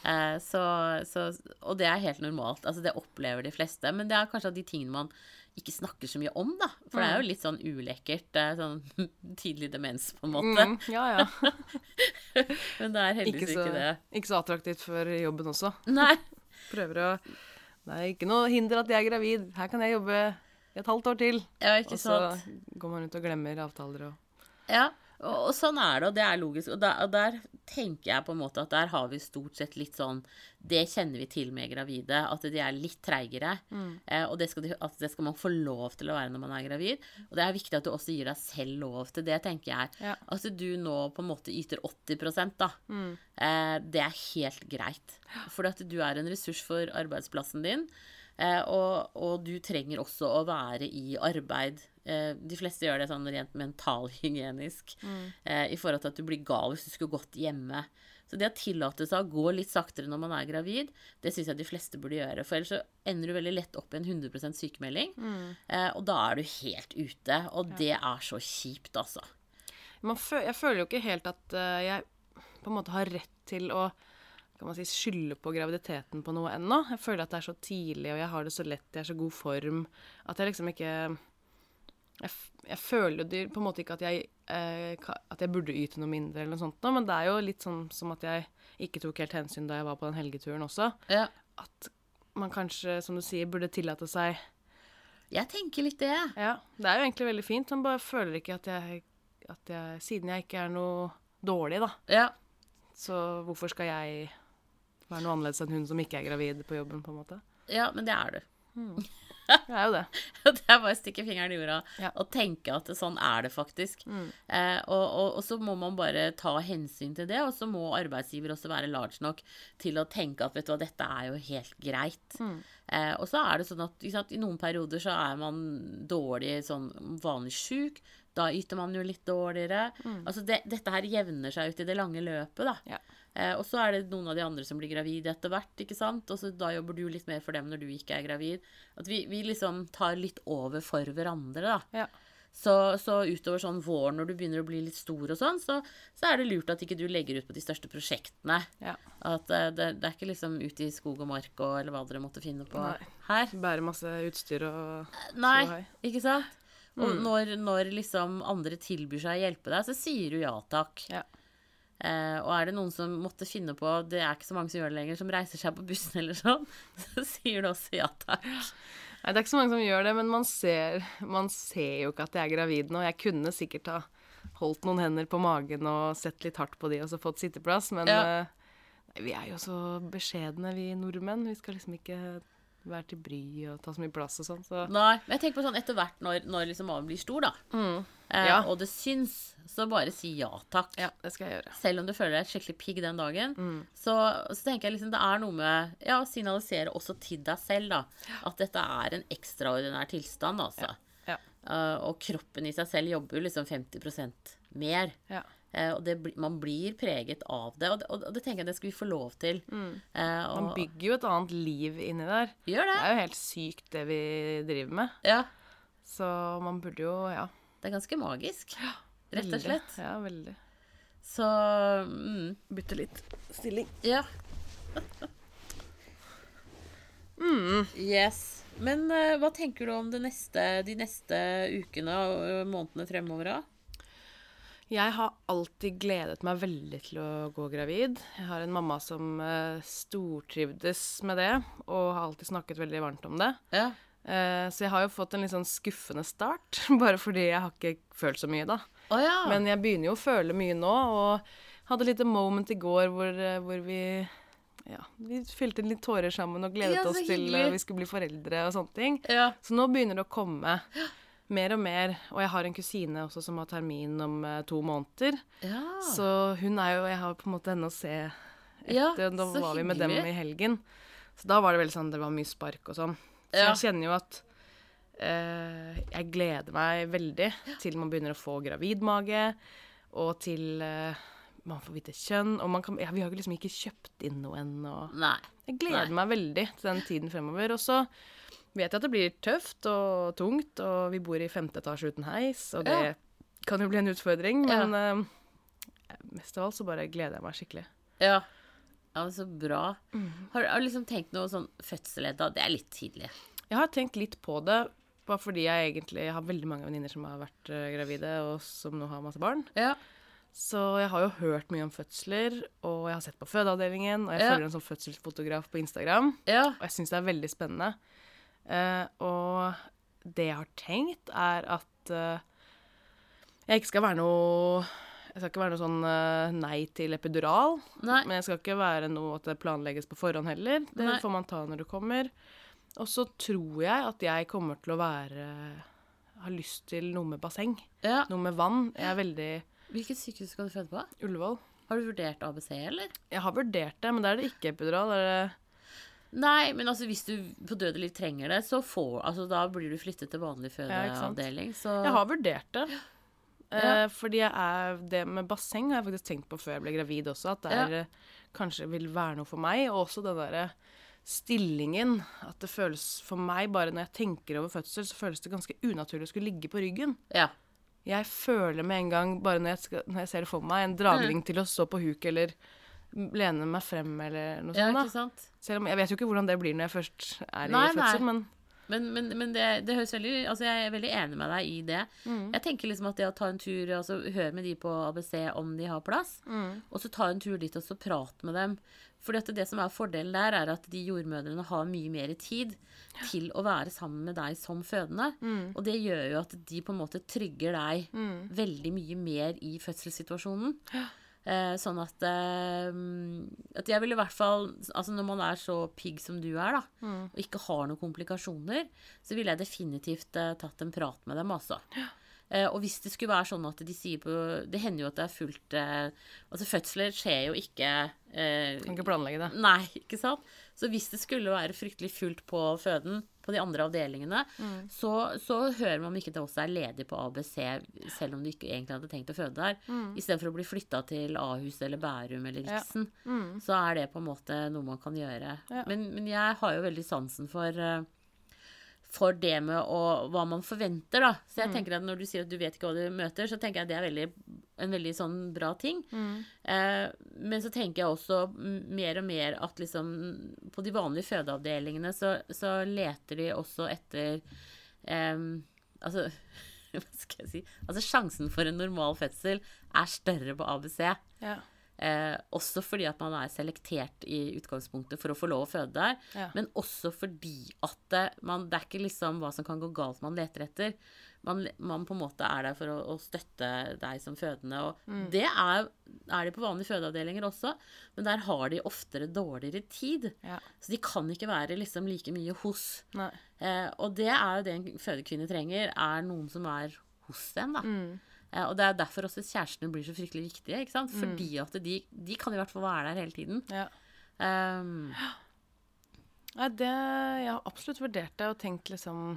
Eh, så, så, og det er helt normalt. Altså, det opplever de fleste. Men det er kanskje av de tingene man ikke snakker så mye om, da. For det er jo litt sånn ulekkert. Det er sånn tidlig demens, på en måte. Mm, ja, ja. Men det er heldigvis Ikke ikke, det. ikke så attraktivt for jobben også. Nei. Prøver å Det er ikke noe hinder at jeg er gravid. Her kan jeg jobbe et halvt år til. Ja, ikke Og så sant. går man rundt og glemmer avtaler og Ja, og, og sånn er det, og det er logisk. Og der, og der tenker jeg på en måte at der har vi stort sett litt sånn Det kjenner vi til med gravide, at de er litt treigere. Eh, og det skal, de, at det skal man få lov til å være når man er gravid. Og det er viktig at du også gir deg selv lov til det, tenker jeg. Ja. At du nå på en måte yter 80 da. Eh, det er helt greit. For at du er en ressurs for arbeidsplassen din. Eh, og, og du trenger også å være i arbeid. Eh, de fleste gjør det sånn rent mentalhygienisk. mm. I forhold til at du blir gal hvis du skulle gått hjemme. Så det å tillate seg å gå litt saktere når man er gravid, det syns jeg de fleste burde gjøre. For ellers så ender du veldig lett opp i en 100 sykemelding. mm. og da er du helt ute. Og det er så kjipt, altså. man fø Jeg føler jo ikke helt at eh, jeg på en måte har rett til å kan man si, skylde på graviditeten på noe ennå. Jeg føler at det er så tidlig, og jeg har det så lett, jeg er så god form, at jeg liksom ikke Jeg, jeg føler jo på en måte ikke at jeg, eh, at jeg burde yte noe mindre, eller noe sånt, men det er jo litt sånn som at jeg ikke tok helt hensyn da jeg var på den helgeturen også. Ja. At man kanskje, som du sier, burde tillate seg Jeg tenker litt det. Ja, det er jo egentlig veldig fint, men bare føler ikke at jeg, at jeg Siden jeg ikke er noe dårlig, da, Ja. så hvorfor skal jeg være noe annerledes enn hun som ikke er gravid på jobben, på en måte? ja, men det er du. Det er jo det. Det er bare å stikke fingeren i jorda Ja. og tenke at sånn er det faktisk. Eh, og, og, og så må man bare ta hensyn til det, og så må arbeidsgiver også være large nok til å tenke at vet du hva, dette er jo helt greit. Eh, og så er det sånn at sant, i noen perioder så er man dårlig sånn vanlig sjuk. Da yter man jo litt dårligere. Altså det, dette her jevner seg ut i det lange løpet, da. Ja. Eh, og så er det noen av de andre som blir gravide etter hvert, ikke sant. Og så da jobber du litt mer for dem når du ikke er gravid. At vi, vi liksom tar litt over for hverandre, da. Ja. Så, så utover sånn våren når du begynner å bli litt stor og sånn, så, så er det lurt at ikke du legger ut på de største prosjektene. ja. At eh, det, det er ikke liksom ut i skog og mark og eller hva dere måtte finne på Nei. her. Bære masse utstyr og Nei, hei. ikke sant? Og når, når liksom andre tilbyr seg å hjelpe deg, så sier du ja takk. Ja. Eh, og er det noen som måtte finne på Det er ikke så mange som gjør det lenger, som reiser seg på bussen eller sånn, så sier du også ja takk. Nei, det er ikke så mange som gjør det, men man ser, man ser jo ikke at jeg er gravid nå. Jeg kunne sikkert ha holdt noen hender på magen og sett litt hardt på de og så fått sitteplass, men Ja. eh, nei, vi er jo så beskjedne, vi nordmenn. Vi skal liksom ikke være til bry og ta så mye plass og sånn, så Nei, men jeg tenker på sånn etter hvert når, når liksom magen blir stor, da, eh, Ja. og det syns, så bare si ja takk. ja, det skal jeg gjøre. Selv om du føler deg skikkelig pigg den dagen, så, så tenker jeg liksom det er noe med ja, å signalisere også til deg selv da, at dette er en ekstraordinær tilstand, altså. Ja. Uh, og kroppen i seg selv jobber jo liksom 50% mer. Ja. Uh, og det, man blir preget av det, og det, og det tenker jeg det skal vi få lov til. Eh, og, Man bygger jo et annet liv inni der. gjør Det det. er jo helt sykt det vi driver med. Ja. Så man burde jo, ja Det er ganske magisk, rett og slett. Ja, veldig. Så mm, Bytte litt stilling. ja. Yes. Men uh, hva tenker du om det neste, de neste ukene og månedene fremover? da? Jeg har alltid gledet meg veldig til å gå gravid. Jeg har en mamma som uh, stortrivdes med det, og har alltid snakket veldig varmt om det. Ja. Eh, så jeg har jo fått en litt sånn skuffende start, bare fordi jeg har ikke følt så mye da. Oh, ja. Men jeg begynner jo å føle mye nå, og hadde et lite moment i går hvor, eh, hvor vi ja, vi fylte litt tårer sammen og gledet Ja, oss til hyggelig. eh, vi skulle bli foreldre og sånne ting. ja. Så nå begynner det å komme mer og mer. Og jeg har en kusine også som har termin om to måneder. ja. Så hun er jo Jeg har på en måte henne å se etter. Ja, da så var vi med dem i helgen. Så da var det veldig sånn Det var mye spark og sånn. Så Ja. jeg kjenner jo at Uh, jeg gleder meg veldig til man begynner å få gravidmage, og til uh, man får vite kjønn. Og man kan, ja, vi har jo liksom ikke kjøpt inn noe ennå. Jeg gleder Nei. meg veldig til den tiden fremover. Og så vet jeg at det blir tøft og tungt, og vi bor i femte etasje uten heis, og det Ja. kan jo bli en utfordring, Ja. men eh, mest av alt så bare gleder jeg meg skikkelig. Ja. Ja, så bra. Mm. Har, har du liksom tenkt noe sånn fødsel da? Det er litt tidlig. Jeg har tenkt litt på det, bare fordi jeg egentlig har veldig mange venninner som har vært eh, gravide, og som nå har masse barn. Ja. Så jeg har jo hørt mye om fødsler, og jeg har sett på fødeavdelingen, og jeg Ja. følger en sånn fødselsfotograf på Instagram. Ja. Og jeg syns det er veldig spennende. Uh, og det jeg har tenkt, er at uh, jeg ikke skal være noe Jeg skal ikke være noe sånn eh, nei til epidural. Nei. Men jeg skal ikke være noe at det planlegges på forhånd heller. Det Nei. får man ta når det kommer. Og så tror jeg at jeg kommer til å være Har lyst til noe med basseng. ja. Noe med vann. Jeg er veldig Hvilket sykehus skal du føde på? Ullevål. Har du vurdert ABC, eller? Jeg har vurdert det, men da er det ikke epidural. Er det Nei, men altså hvis du på døde liv trenger det, så får Altså da blir du flyttet til vanlig Ja, fødeavdeling, så Jeg har vurdert det. Eh, Ja. fordi jeg er, det med basseng har jeg faktisk tenkt på før jeg ble gravid også, at det er, ja. kanskje vil være noe for meg. Og også den derre stillingen. At det føles for meg, bare når jeg tenker over fødsel, så føles det ganske unaturlig å skulle ligge på ryggen. Ja. Jeg føler med en gang, bare når jeg, skal, når jeg ser det for meg, en dragning til å stå på huk eller lene meg frem eller noe ja, sånt. ikke da. Selv om jeg vet jo ikke hvordan det blir når jeg først er Nei, i fødsel, nei. men Men, men, men det, det høres veldig Altså, jeg er veldig enig med deg i det. Mm. Jeg tenker liksom at det å ta en tur altså Hør med de på ABC om de har plass, Mm. og så ta en tur dit og så prate med dem. Fordi at det som er fordelen der, er at de jordmødrene har mye mer tid til å være sammen med deg som fødende. Mm. Og det gjør jo at de på en måte trygger deg veldig mye mer i fødselssituasjonen. Eh, sånn at, eh, at jeg vil i hvert fall Altså når man er så pigg som du er, da, og ikke har noen komplikasjoner, så ville jeg definitivt eh, tatt en prat med dem, altså. Eh, og hvis det skulle være sånn at de sier på Det hender jo at det er fullt eh, Altså fødsler skjer jo ikke eh, kan ikke planlegge det. Nei, ikke sant? Så hvis det skulle være fryktelig fullt på føden på de andre avdelingene, så, så hører man om ikke det også er ledig på ABC, selv om du ikke egentlig hadde tenkt å føde der. Istedenfor å bli flytta til Ahus eller Bærum eller Ja. Riksen, så er det på en måte noe man kan gjøre. Ja. Men, men jeg har jo veldig sansen for eh, for det med å, hva man forventer, da. Så jeg tenker at når du sier at du vet ikke hva du møter, så tenker jeg at det er veldig, en veldig sånn bra ting. Eh, men så tenker jeg også mer og mer at liksom på de vanlige fødeavdelingene så, så leter de også etter eh, Altså, hva skal jeg si Altså sjansen for en normal fødsel er større på ABC. Ja. Eh, også fordi at man er selektert i utgangspunktet for å få lov å føde der. Ja. Men også fordi at det, man, det er ikke liksom hva som kan gå galt man leter etter. Man, man på en måte er der for å, å støtte deg som fødende. Og Mm. det er, er de på vanlige fødeavdelinger også, men der har de oftere dårligere tid. Ja. Så de kan ikke være liksom like mye hos. Eh, og det er jo det en fødekvinne trenger, er noen som er hos dem, da. Mm. Eh, og det er derfor også kjærestene blir så fryktelig viktige. ikke sant? Fordi at de, de kan i hvert fall være der hele tiden. Ja. Um, Nei, det Jeg har absolutt vurdert det og tenkt liksom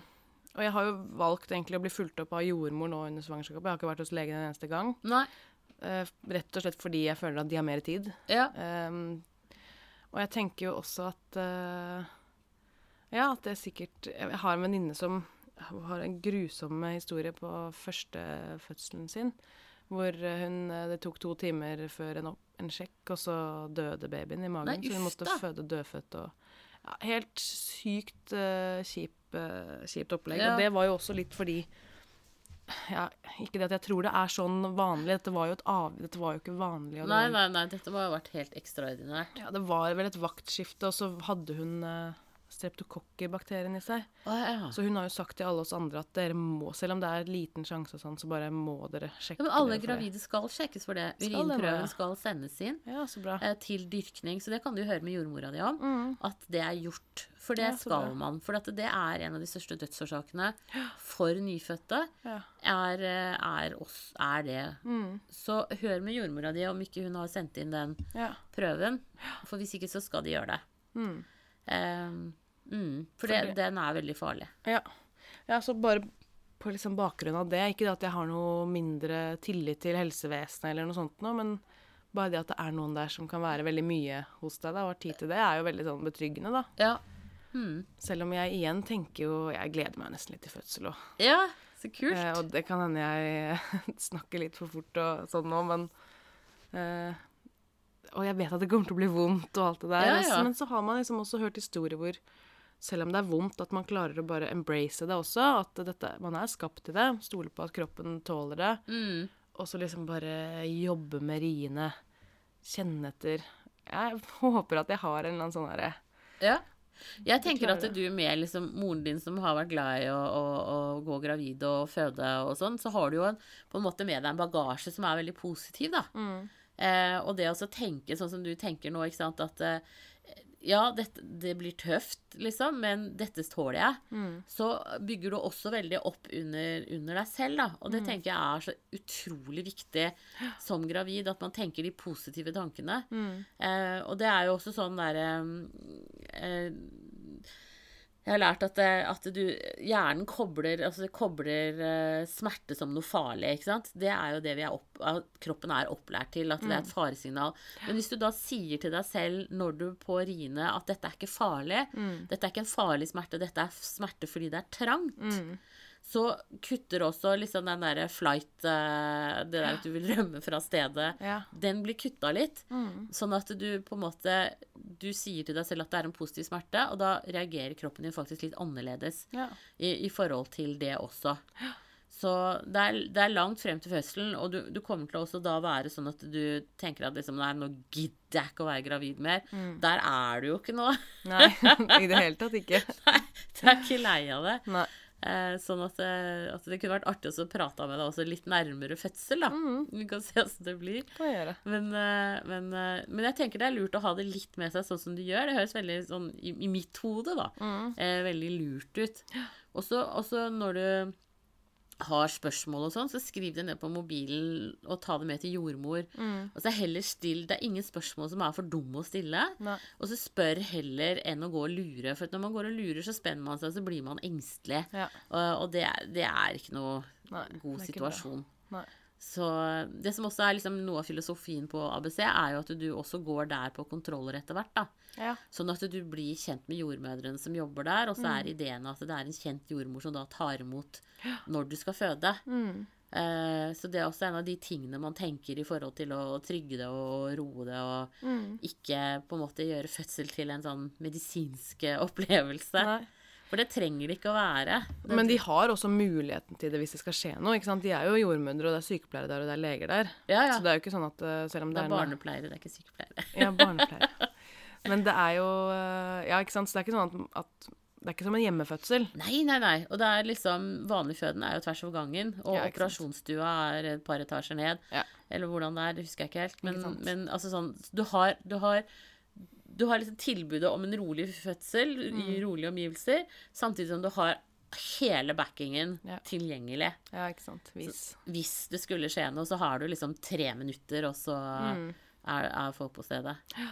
Og jeg har jo valgt egentlig å bli fulgt opp av jordmor nå under svangerskapet. Jeg har ikke vært hos legen en eneste gang. nei. Uh, rett og slett fordi jeg føler at de har mer tid. Ja. Um, og jeg tenker jo også at uh, Ja, at det er sikkert Jeg har en venninne som har en grusom historie på førstefødselen sin. Hvor hun, eh, det tok to timer før en, opp, en sjekk, og så døde babyen i magen. Nei, så hun måtte føde dødfødt og ja, helt sykt uh, kjip, uh, kjipt opplegg. Ja. Og det var jo også litt fordi ja, Ikke det at jeg tror det er sånn vanlig, dette var jo, av, dette var jo ikke vanlig. Nei, nei, nei, dette må ha vært helt ekstraordinært. Ja, det var vel et vaktskifte, og så hadde hun uh, streptokokker-bakterien i seg. Å, ja. Så hun har jo sagt til alle oss andre at dere må, selv om det er liten sjanse og sånn, så bare må dere sjekke Ja, men alle gravide skal sjekkes for det. Urinprøven skal sendes inn Ja, så bra. eh, til dyrkning, så det kan du høre med jordmora di om. Mm. At det er gjort. For det skal bra. man. For det er en av de største dødsårsakene for nyfødte. Ja. Er, eh, er, oss, er det. Mm. Så hør med jordmora di om ikke hun har sendt inn den prøven. For hvis ikke, så skal de gjøre det. Mm. Eh, mm, for For det, det- den er veldig farlig. Ja. ja, så bare på liksom bakgrunn av det, ikke at jeg har noe mindre tillit til helsevesenet eller noe sånt noe, men bare det at det er noen der som kan være veldig mye hos deg da, og har tid til det, er jo veldig sånn betryggende, da. Ja. Mm. Selv om jeg igjen tenker jo Jeg gleder meg nesten litt til fødsel òg. ja, så kult. Eh, og det kan hende jeg snakker litt for fort og sånn nå, men eh, Og jeg vet at det kommer til å bli vondt og alt det der, Ja, ja. men så har man liksom også hørt historier hvor selv om det er vondt, at man klarer å bare embrace det også. At dette, man er skapt til det. Stole på at kroppen tåler det. Mm. Og så liksom bare jobbe med riene. Kjenne etter. Jeg håper at jeg har en eller annen sånn herre Ja. Jeg tenker at du med liksom moren din som har vært glad i å, å, å gå gravid og føde og sånn, så har du jo en, på en måte med deg en bagasje som er veldig positiv, da. Eh, og det å tenke sånn som du tenker nå, ikke sant, at eh, ja, dette, det blir tøft, liksom, men dette tåler jeg. Så bygger du også veldig opp under, under deg selv, da. Og det tenker jeg er så utrolig viktig som gravid, at man tenker de positive tankene. Eh, og det er jo også sånn derre eh, Jeg har lært at, det, at du Hjernen kobler, altså kobler eh, smerte som noe farlig, ikke sant. Det er jo det vi er opp, kroppen er opplært til, at det er et faresignal. Men hvis du da sier til deg selv når du på riene at dette er ikke farlig, dette er ikke en farlig smerte, dette er smerte fordi det er trangt, så kutter også liksom den derre flight eh, Det der at du vil rømme fra stedet. Ja. Den blir kutta litt. Sånn at du på en måte Du sier til deg selv at det er en positiv smerte, og da reagerer kroppen din faktisk litt annerledes Ja. i, i forhold til det også. Så det er, det er langt frem til fødselen, og du, du kommer til å også da være sånn at du tenker at liksom, nei, nå gidder jeg ikke å være gravid mer. Der er du jo ikke nå. Nei, i det hele tatt ikke. Nei, du er ikke lei av det. Nei. Eh, sånn at, eh, at det kunne vært artig også å prate med deg også litt nærmere fødsel, da. Vi kan se åssen det blir. Det. Men, eh, men, men jeg tenker det er lurt å ha det litt med seg sånn som du gjør. Det høres veldig sånn i, i mitt hode, da. Eh, veldig lurt ut. Og så når du har spørsmål og sånn, så skriv det ned på mobilen og ta det med til jordmor. Og så heller still. Det er ingen spørsmål som er for dumme å stille. Nei. Og så spør heller enn å gå og lure. For når man går og lurer, så spenner man seg, og så blir man engstelig. Ja. Og, og det, er- det er ikke noe Nei, god ikke situasjon. Nei. Så det som også er liksom noe av filosofien på ABC, er jo at du også går der på kontroller etter hvert. da. Ja. Sånn at du blir kjent med jordmødrene som jobber der, og så er ideen at det er en kjent jordmor som da tar imot når du skal føde. Eh, så det er også en av de tingene man tenker i forhold til å trygge det og roe det, og ikke på en måte gjøre fødsel til en sånn medisinsk opplevelse. Nei. For det trenger det ikke å være. Det, Men de har også muligheten til det hvis det skal skje noe. ikke sant? De er jo jordmødre, og det er sykepleiere der, og det er leger der. ja, ja. Så det er jo ikke sånn at eh, selv om Det det er er barnepleiere, det er ikke sykepleiere. Ja, barnepleiere. Men det er jo eh, Ja, ikke sant. Så det er ikke sånn at, at Det er ikke som en hjemmefødsel. Nei, nei, nei. Og det er liksom Vanligføden er jo tvers over gangen, og Ja, operasjonsstua er et par etasjer ned. Ja. Eller hvordan det er, det husker jeg ikke helt. Men, Ikke men altså sånn Du har, du har du har liksom tilbudet om en rolig fødsel Mm. i rolige omgivelser, samtidig som du har hele backingen Ja. tilgjengelig. Ja, ikke sant. Hvis. Hvis det skulle skje noe, så har du liksom tre minutter, og så Mm. er, er folk på stedet. Ja.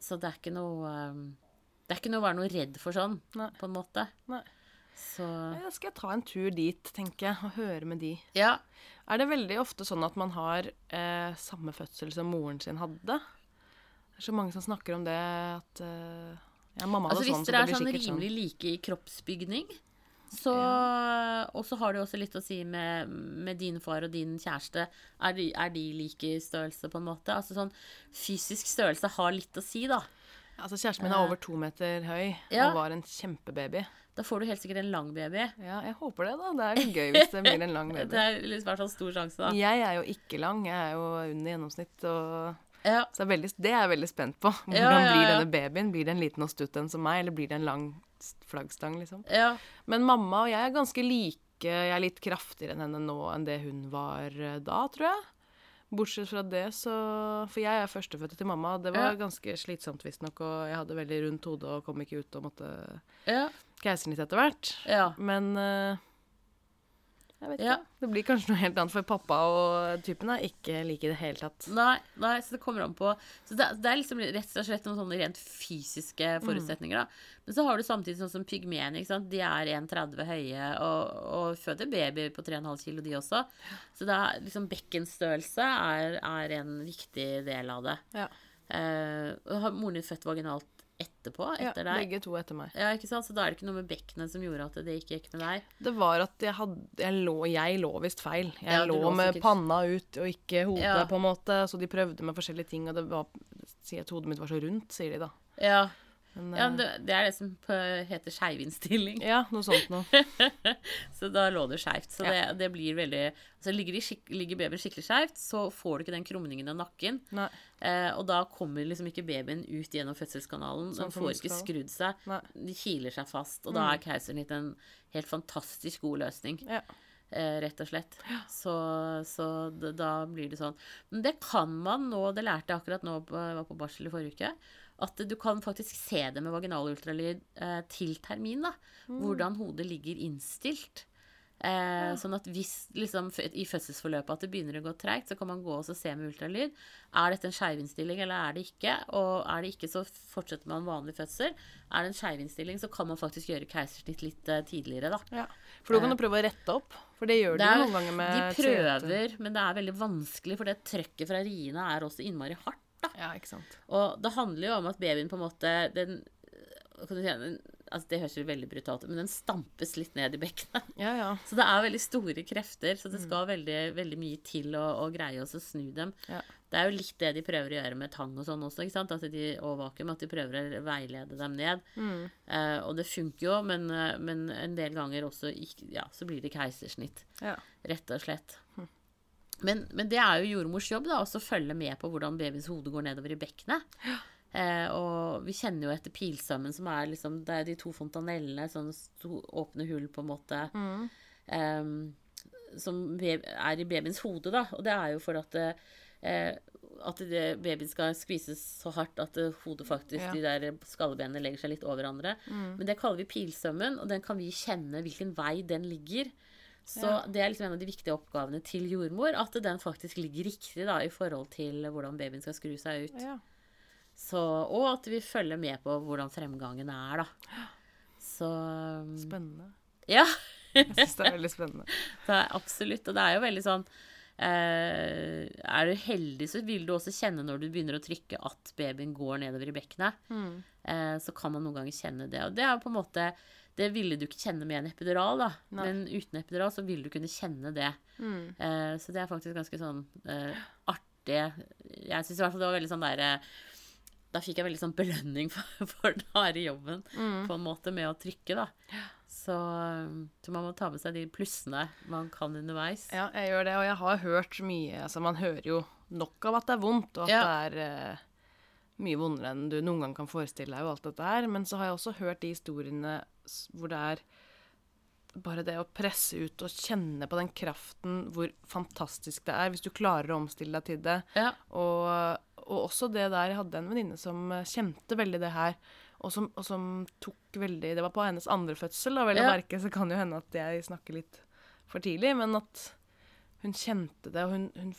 Så det er ikke noe um, Det er ikke noe å være noe redd for sånn, Nei. på en måte. Nei. Så Ja, skal jeg ta en tur dit, tenker jeg, og høre med de. Ja. Er det veldig ofte sånn at man har eh, samme fødsel som moren sin hadde? Det er så mange som snakker om det at eh, Ja, mamma hadde Altså Hvis sånn, så dere det er sånn sånn. rimelig like i kroppsbygning, så Og så har det også litt å si med, med din far og din kjæreste. Er de, er de like i størrelse, på en måte? Altså sånn Fysisk størrelse har litt å si, da. Altså, kjæresten min er over to meter høy Ja. og var en kjempebaby. Da får du helt sikkert en lang baby. Ja, jeg håper det, da. Det er litt gøy hvis det blir en lang baby. Det er liksom en sånn stor sjanse, da. Jeg er jo ikke lang, jeg er jo under gjennomsnitt. Og Ja. så det er veldig, det er jeg veldig spent på. Hvordan Ja, ja, blir denne babyen? Blir det en liten og stutt en som meg, eller blir det en lang flaggstang, liksom? ja. Men mamma og jeg er ganske like. Jeg er litt kraftigere enn henne nå enn det hun var eh, da, tror jeg. Bortsett fra det, så For jeg er førstefødte til mamma. Det var ganske slitsomt, visstnok, og jeg hadde veldig rundt hode og kom ikke ut og måtte Ja. keisersnitt etter hvert. ja. Men ikke. Ja. Det blir kanskje noe helt annet, for pappa og typen er ikke like i det hele tatt. Nei, nei, så det kommer an på Så det, det er liksom rett og slett noen sånne rent fysiske forutsetninger, da. Men så har du samtidig sånn som pygmeene, ikke sant. De er 1,30 høye og, og føder baby på 3,5 kilo, de også. Så det er liksom bekkenstørrelse er, er en viktig del av det. Ja. Eh, har moren din født vaginalt etterpå? Ja, Etter deg? begge to etter meg. Ja, ikke sant? Så da er det ikke noe med bekkenet som gjorde at det ikke gikk med deg? Det var at jeg hadde Jeg lå, jeg lå visst feil. Jeg Ja, lå lå med sikkert- panna ut og ikke hodet, Ja. på en måte. Så de prøvde med forskjellige ting, og det var Sier at hodet mitt var så rundt, sier de da. Ja, Men, ja eh, det, det er det som heter skeivinnstilling. ja, noe sånt noe. Så da lå det skeivt. Så Ja. det, det blir veldig Altså ligger, skik ligger babyen skikkelig skeivt, så får du ikke den krumningen av nakken. Eh, og da kommer liksom ikke babyen ut gjennom fødselskanalen. Sånn den får ikke skrudd seg. Nei. De kiler seg fast. Og da er keisersnitt en helt fantastisk god løsning. Ja. Eh, rett og slett. Så, så da blir det sånn. Men det kan man nå, det lærte jeg akkurat nå, på- jeg var på barsel i forrige uke, at du kan faktisk se det med vaginal ultralyd eh, til termin. da, Hvordan hodet ligger innstilt. Eh, Sånn at hvis liksom, i fødselsforløpet at det begynner å gå treigt, så kan man gå og se med ultralyd. Er dette en skeivinnstilling, eller er det ikke? Og er det ikke, så fortsetter man vanlig fødsel. Er det en skeivinnstilling, så kan man faktisk gjøre keisersnitt litt uh, tidligere, da. Ja. For da kan du prøve å rette opp, for det gjør de Det er- jo noen ganger med De prøver, men det er veldig vanskelig, for det trøkket fra riene er også innmari hardt. da. Ja, ikke sant. Og det handler jo om at babyen på en måte den, kan du si, den altså Det høres jo veldig brutalt ut, men den stampes litt ned i bekkenet. Ja, ja. Så det er veldig store krefter, så det Mm. skal veldig, veldig mye til å, å greie å snu dem. Ja. Det er jo litt det de prøver å gjøre med tang og sånn også, ikke sant? Altså de, og vakuum, at de prøver å veilede dem ned. Mm. Eh, og det funker jo, men, eh, men en del ganger også ja, så blir det keisersnitt ja. rett og slett. Men, men det er jo jordmors jobb da, også å følge med på hvordan babyens hode går nedover i bekkenet. Eh, og vi kjenner jo etter pilsømmen, som er liksom Det er de to fontanellene, sånne sto, åpne hull, på en måte, Mm. eh, som er i babyens hode, da. Og det er jo for at eh, at det, babyen skal skvises så hardt at eh, hodet faktisk, Ja. de der skallebenene legger seg litt over hverandre. Mm. Men det kaller vi pilsømmen, og den kan vi kjenne hvilken vei den ligger. Så Ja. det er liksom en av de viktige oppgavene til jordmor, at den faktisk ligger riktig da, i forhold til hvordan babyen skal skru seg ut. ja. Så, og at vi følger med på hvordan fremgangen er, da. Så Spennende. Ja, Jeg syns det er veldig spennende. det er absolutt. Og det er jo veldig sånn eh, Er du heldig, så vil du også kjenne når du begynner å trykke at babyen går nedover i bekkenet. Mm. Eh, så kan man noen ganger kjenne det. Og det er på en måte Det ville du ikke kjenne med en epidural, da. Nei. Men uten epidural så vil du kunne kjenne det. Mm. Eh, så det er faktisk ganske sånn eh, artig. Jeg syns i hvert fall det var veldig sånn der eh, Da fikk jeg veldig sånn belønning for, for den harde jobben, Mm. på en måte, med å trykke, da. Så, så man må ta med seg de plussene man kan underveis. Ja, jeg gjør det, og jeg har hørt mye Altså, man hører jo nok av at det er vondt, og at Ja. det er uh, mye vondere enn du noen gang kan forestille deg, og alt dette her. Men så har jeg også hørt de historiene hvor det er bare det å presse ut og kjenne på den kraften, hvor fantastisk det er hvis du klarer å omstille deg til det. Ja. Og, og også det der Jeg hadde en venninne som eh, kjente veldig det her, og som, og som tok veldig Det var på hennes andre fødsel, da, vel å Ja. merke, så kan jo hende at jeg snakker litt for tidlig, men at hun kjente det, og hun, hun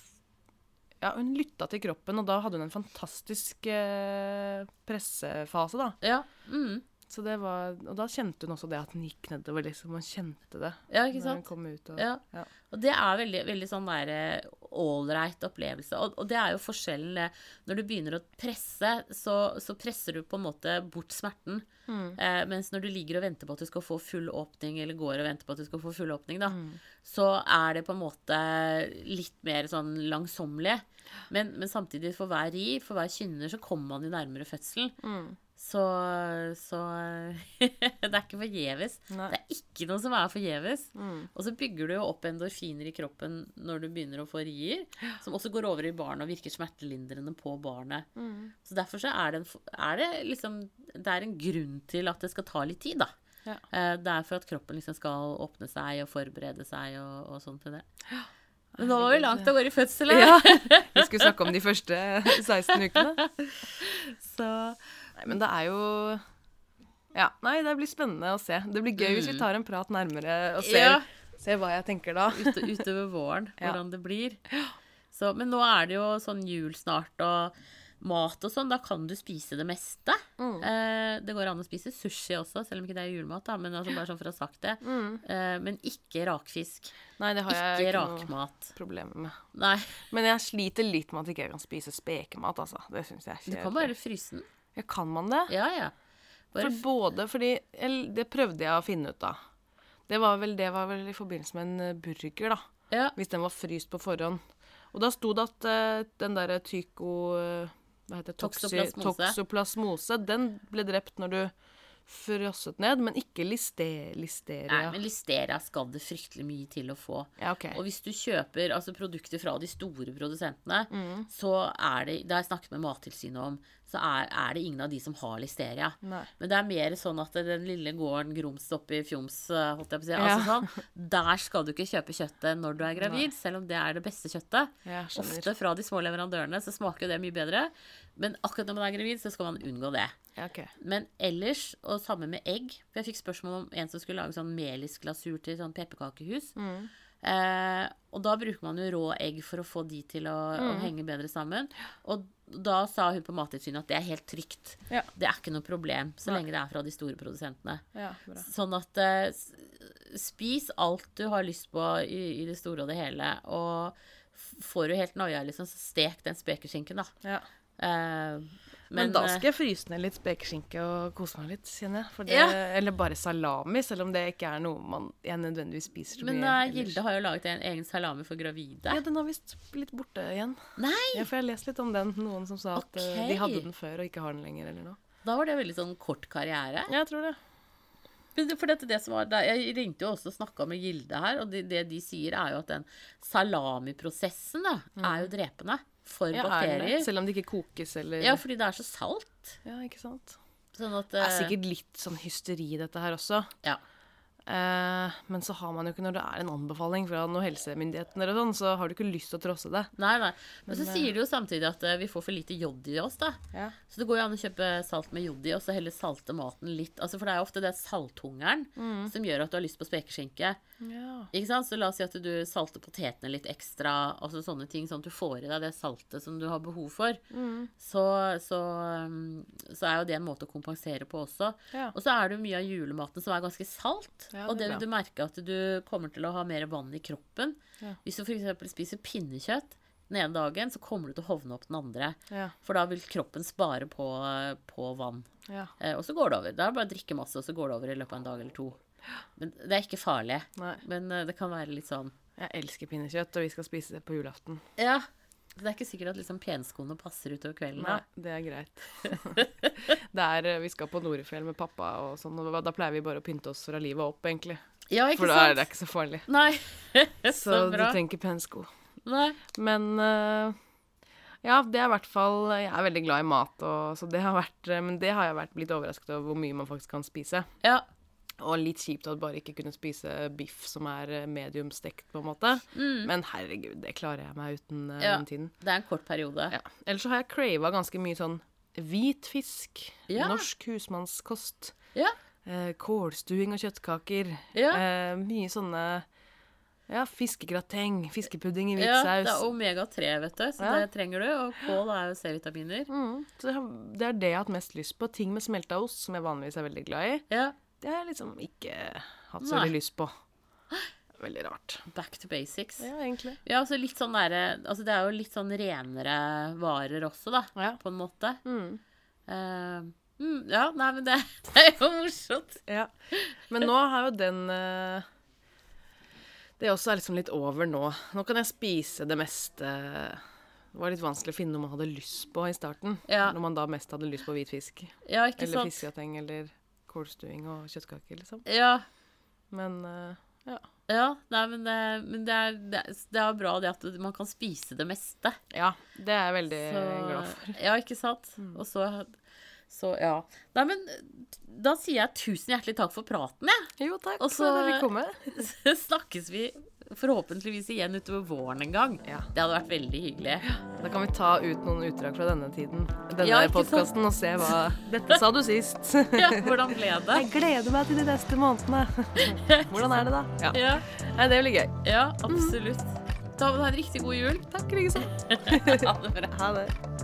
ja, hun lytta til kroppen, og da hadde hun en fantastisk eh, pressefase, da. Ja. Mm. Så det var, og da kjente hun også det at den gikk nedover, liksom. Man kjente det ja, ikke sant? kom ut. Og, Ja. Ja. Og det er veldig, veldig sånn der ålreit opplevelse. Og, og det er jo forskjellen. Når du begynner å presse, så, så presser du på en måte bort smerten. Mm. Eh, mens når du ligger og venter på at du skal få full åpning, eller går og venter på at du skal få full åpning, da, Mm. så er det på en måte litt mer sånn langsommelig. Men, men samtidig, for hver ri, for hver kynner, så kommer man jo nærmere fødselen. Mm. Så, så det er ikke forgjeves. Det er ikke noe som er forgjeves. Mm. Og så bygger du jo opp endorfiner i kroppen når du begynner å få rier, som også går over i barnet og virker smertelindrende på barnet. Mm. Så derfor så er det, en, er det liksom Det er en grunn til at det skal ta litt tid, da. Ja. Eh, Det er for at kroppen liksom skal åpne seg og forberede seg og, og sånn til det. Men nå var vi langt av gårde i fødsel. Ja. Vi skulle snakke om de første 16 ukene. Så Nei, men det er jo Ja, nei, det blir spennende å se. Det blir gøy hvis vi tar en prat nærmere og ser, Ja. ser hva jeg tenker da. ut, utover våren, hvordan det blir. Så, men nå er det jo sånn jul snart, og mat og sånn, da kan du spise det meste. Mm. Eh, det går an å spise sushi også, selv om ikke det er julemat, da, men altså bare sånn for å ha sagt det. Mm. Eh, men ikke rakfisk. Nei, det har jeg Ikke rakmat. noe problem med. Nei, Men jeg sliter litt med at ikke jeg kan spise spekemat, altså. Det syns jeg er du kan bare fryse den. Ja, kan man det? Ja, ja. For både fordi eller, Det prøvde jeg å finne ut av. Det var vel, det var vel i forbindelse med en eh, burger, da. Ja. Hvis den var fryst på forhånd. Og da sto det at uh, den derre tyko... Uh, hva heter det? Toxoplasmose. Toxoplasmose. Den ble drept når du frosset ned, men ikke listeria Nei, men listeria skal det fryktelig mye til å få. Ja, okay. Og hvis du kjøper altså, produkter fra de store produsentene, Mm. så er det Det har jeg snakket med Mattilsynet om. Så er, er det ingen av de som har listeria. Nei. Men det er mer sånn at den lille gården Grums oppe i Fjoms, eh, holdt jeg på å si, Ja. altså sånn, der skal du ikke kjøpe kjøttet når du er gravid, selv om det er det beste kjøttet. Ofte fra de små leverandørene så smaker jo det mye bedre. Men akkurat når man er gravid, så skal man unngå det. Ja, okay. Men ellers, og samme med egg For jeg fikk spørsmål om en som skulle lage sånn melisglasur til sånn pepperkakehus. Mm. Eh, og da bruker man jo rå egg for å få de til å, å henge bedre sammen. Og da sa hun på Mattilsynet at det er helt trygt. Ja. Det er ikke noe problem så Nei. lenge det er fra de store produsentene. Ja. Sånn at eh, spis alt du har lyst på i, i det store og det hele. Og får du helt noia, liksom, så stek den spekeskinken, da. Ja. Eh, Men, da eh, skal jeg fryse ned litt spekeskinke og kose meg litt, kjenner jeg. Det, Ja. Eller bare salami, selv om det ikke er noe man, jeg nødvendigvis spiser så mye. Men ellers. Gilde har jo laget en egen salami for gravide. Ja, den har visst blitt borte igjen. Nei! Ja, for jeg har lest litt om den. Noen som sa at eh, de hadde den før og ikke har den lenger, eller noe. Da var det veldig sånn kort karriere. Ja, jeg tror det. Men det- For dette, det som var, der, jeg ringte jo også og snakka med Gilde her, og det, det de sier, er jo at den salamiprosessen da, er jo drepende for. Ja, er bakterier. Selv om det ikke kokes eller Ja, fordi det er så salt. Ja, ikke sant. Sånn at Det er eh, sikkert litt sånn hysteri, dette her også. Ja. Eh, men så har man jo ikke, når det er en anbefaling fra noen helsemyndigheter og sånn, så har du ikke lyst til å trosse det. Nei, nei. Men, så sier de jo samtidig at eh, vi får for lite jod i oss, da. Ja. Så det går jo an å kjøpe salt med jod i, og så heller salte maten litt. Altså, for det er jo ofte det salthungeren Mm. som gjør at du har lyst på spekeskinke. Ja. Ikke sant? Så la oss si at du salter potetene litt ekstra, altså sånne ting, sånn at du får i deg det saltet som du har behov for. Mm. Så, så, um, så er jo det en måte å kompensere på også. Ja. Og så er det jo mye av julematen som er ganske salt. Ja, og det vil du merke at du kommer til å ha mer vann i kroppen. Ja. Hvis du f.eks. spiser pinnekjøtt den ene dagen, så kommer du til å hovne opp den andre. Ja. For da vil kroppen spare på, på vann. ja. Eh, og så går det over. Da er det bare å drikke masse, og så går det over i løpet av en dag eller to. Men det er ikke farlig. Nei. Men eh, det kan være litt sånn Jeg elsker pinnekjøtt, og vi skal spise det på julaften. Ja. Det er ikke sikkert at liksom penskoene passer utover kvelden. Nei, da. det er greit. det er, eh, vi skal på Norefjell med pappa, og sånn, og da pleier vi bare å pynte oss fra livet opp, egentlig. Ja, ikke For da er det ikke så farlig. Nei. så, Så du bra. trenger ikke pensko. Nei. Men uh, ja, det er i hvert fall Jeg er veldig glad i mat, og, så det har vært eh, Men det har jeg vært blitt overrasket over hvor mye man faktisk kan spise. Ja. Og litt kjipt at bare ikke kunne spise biff som er mediumstekt, medium stekt, på en måte. Men herregud, det klarer jeg meg uten uh, Mm. Ja. den tiden. Det er en kort periode. Ja. Ellers så har jeg crava ganske mye sånn hvit fisk. Ja. Norsk husmannskost. Ja. uh, kålstuing og kjøttkaker. Ja. Eh, mye sånne ja, fiskegrateng, fiskepudding i hvit Ja, saus. det er omega-3, vet du, så Ja. det trenger du. Og kål er jo C-vitaminer. Mm, så det det er det jeg har hatt mest lyst på. Ting med smelta ost, som jeg vanligvis er veldig glad i. Ja. Det har jeg liksom ikke hatt så veldig lyst på. Veldig rart. Back to basics. Ja, egentlig. Ja, altså litt sånn der, Altså det er jo litt sånn renere varer også, da, Ja. på en måte. Mm. Uh, mm, ja, nei, men det, det er jo morsomt. ja. Men nå har jo den eh, Det også er liksom litt over nå. Nå kan jeg spise det meste Det var litt vanskelig å finne noe man hadde lyst på i starten. Ja. Når man da mest hadde lyst på hvit fisk. Ja, ikke Eller sant? fiskegrateng eller kålstuing og kjøttkaker, liksom. Ja. Men uh, ja. Ja, nei, men, det, men det, er, det, er, det er bra det at man kan spise det meste. ja. Det er jeg veldig Så, glad for. Mm. Ja, ikke sant? Og så, så ja. Nei, men da sier jeg tusen hjertelig takk for praten, jeg. Jo, takk Og for at så- jeg fikk komme. Så snakkes vi forhåpentligvis igjen utover våren en gang. Ja. Det hadde vært veldig hyggelig. Da kan vi ta ut noen utdrag fra denne tiden, denne Ja, podkasten, og se hva Dette sa du sist. Ja, hvordan ble det? Jeg gleder meg til de neste månedene. Hvordan er det, da? Ja. Ja, Nei, det blir gøy. ja absolutt. Da må du ha en riktig god jul. Takk, likeså. Ha det bra. Ha det.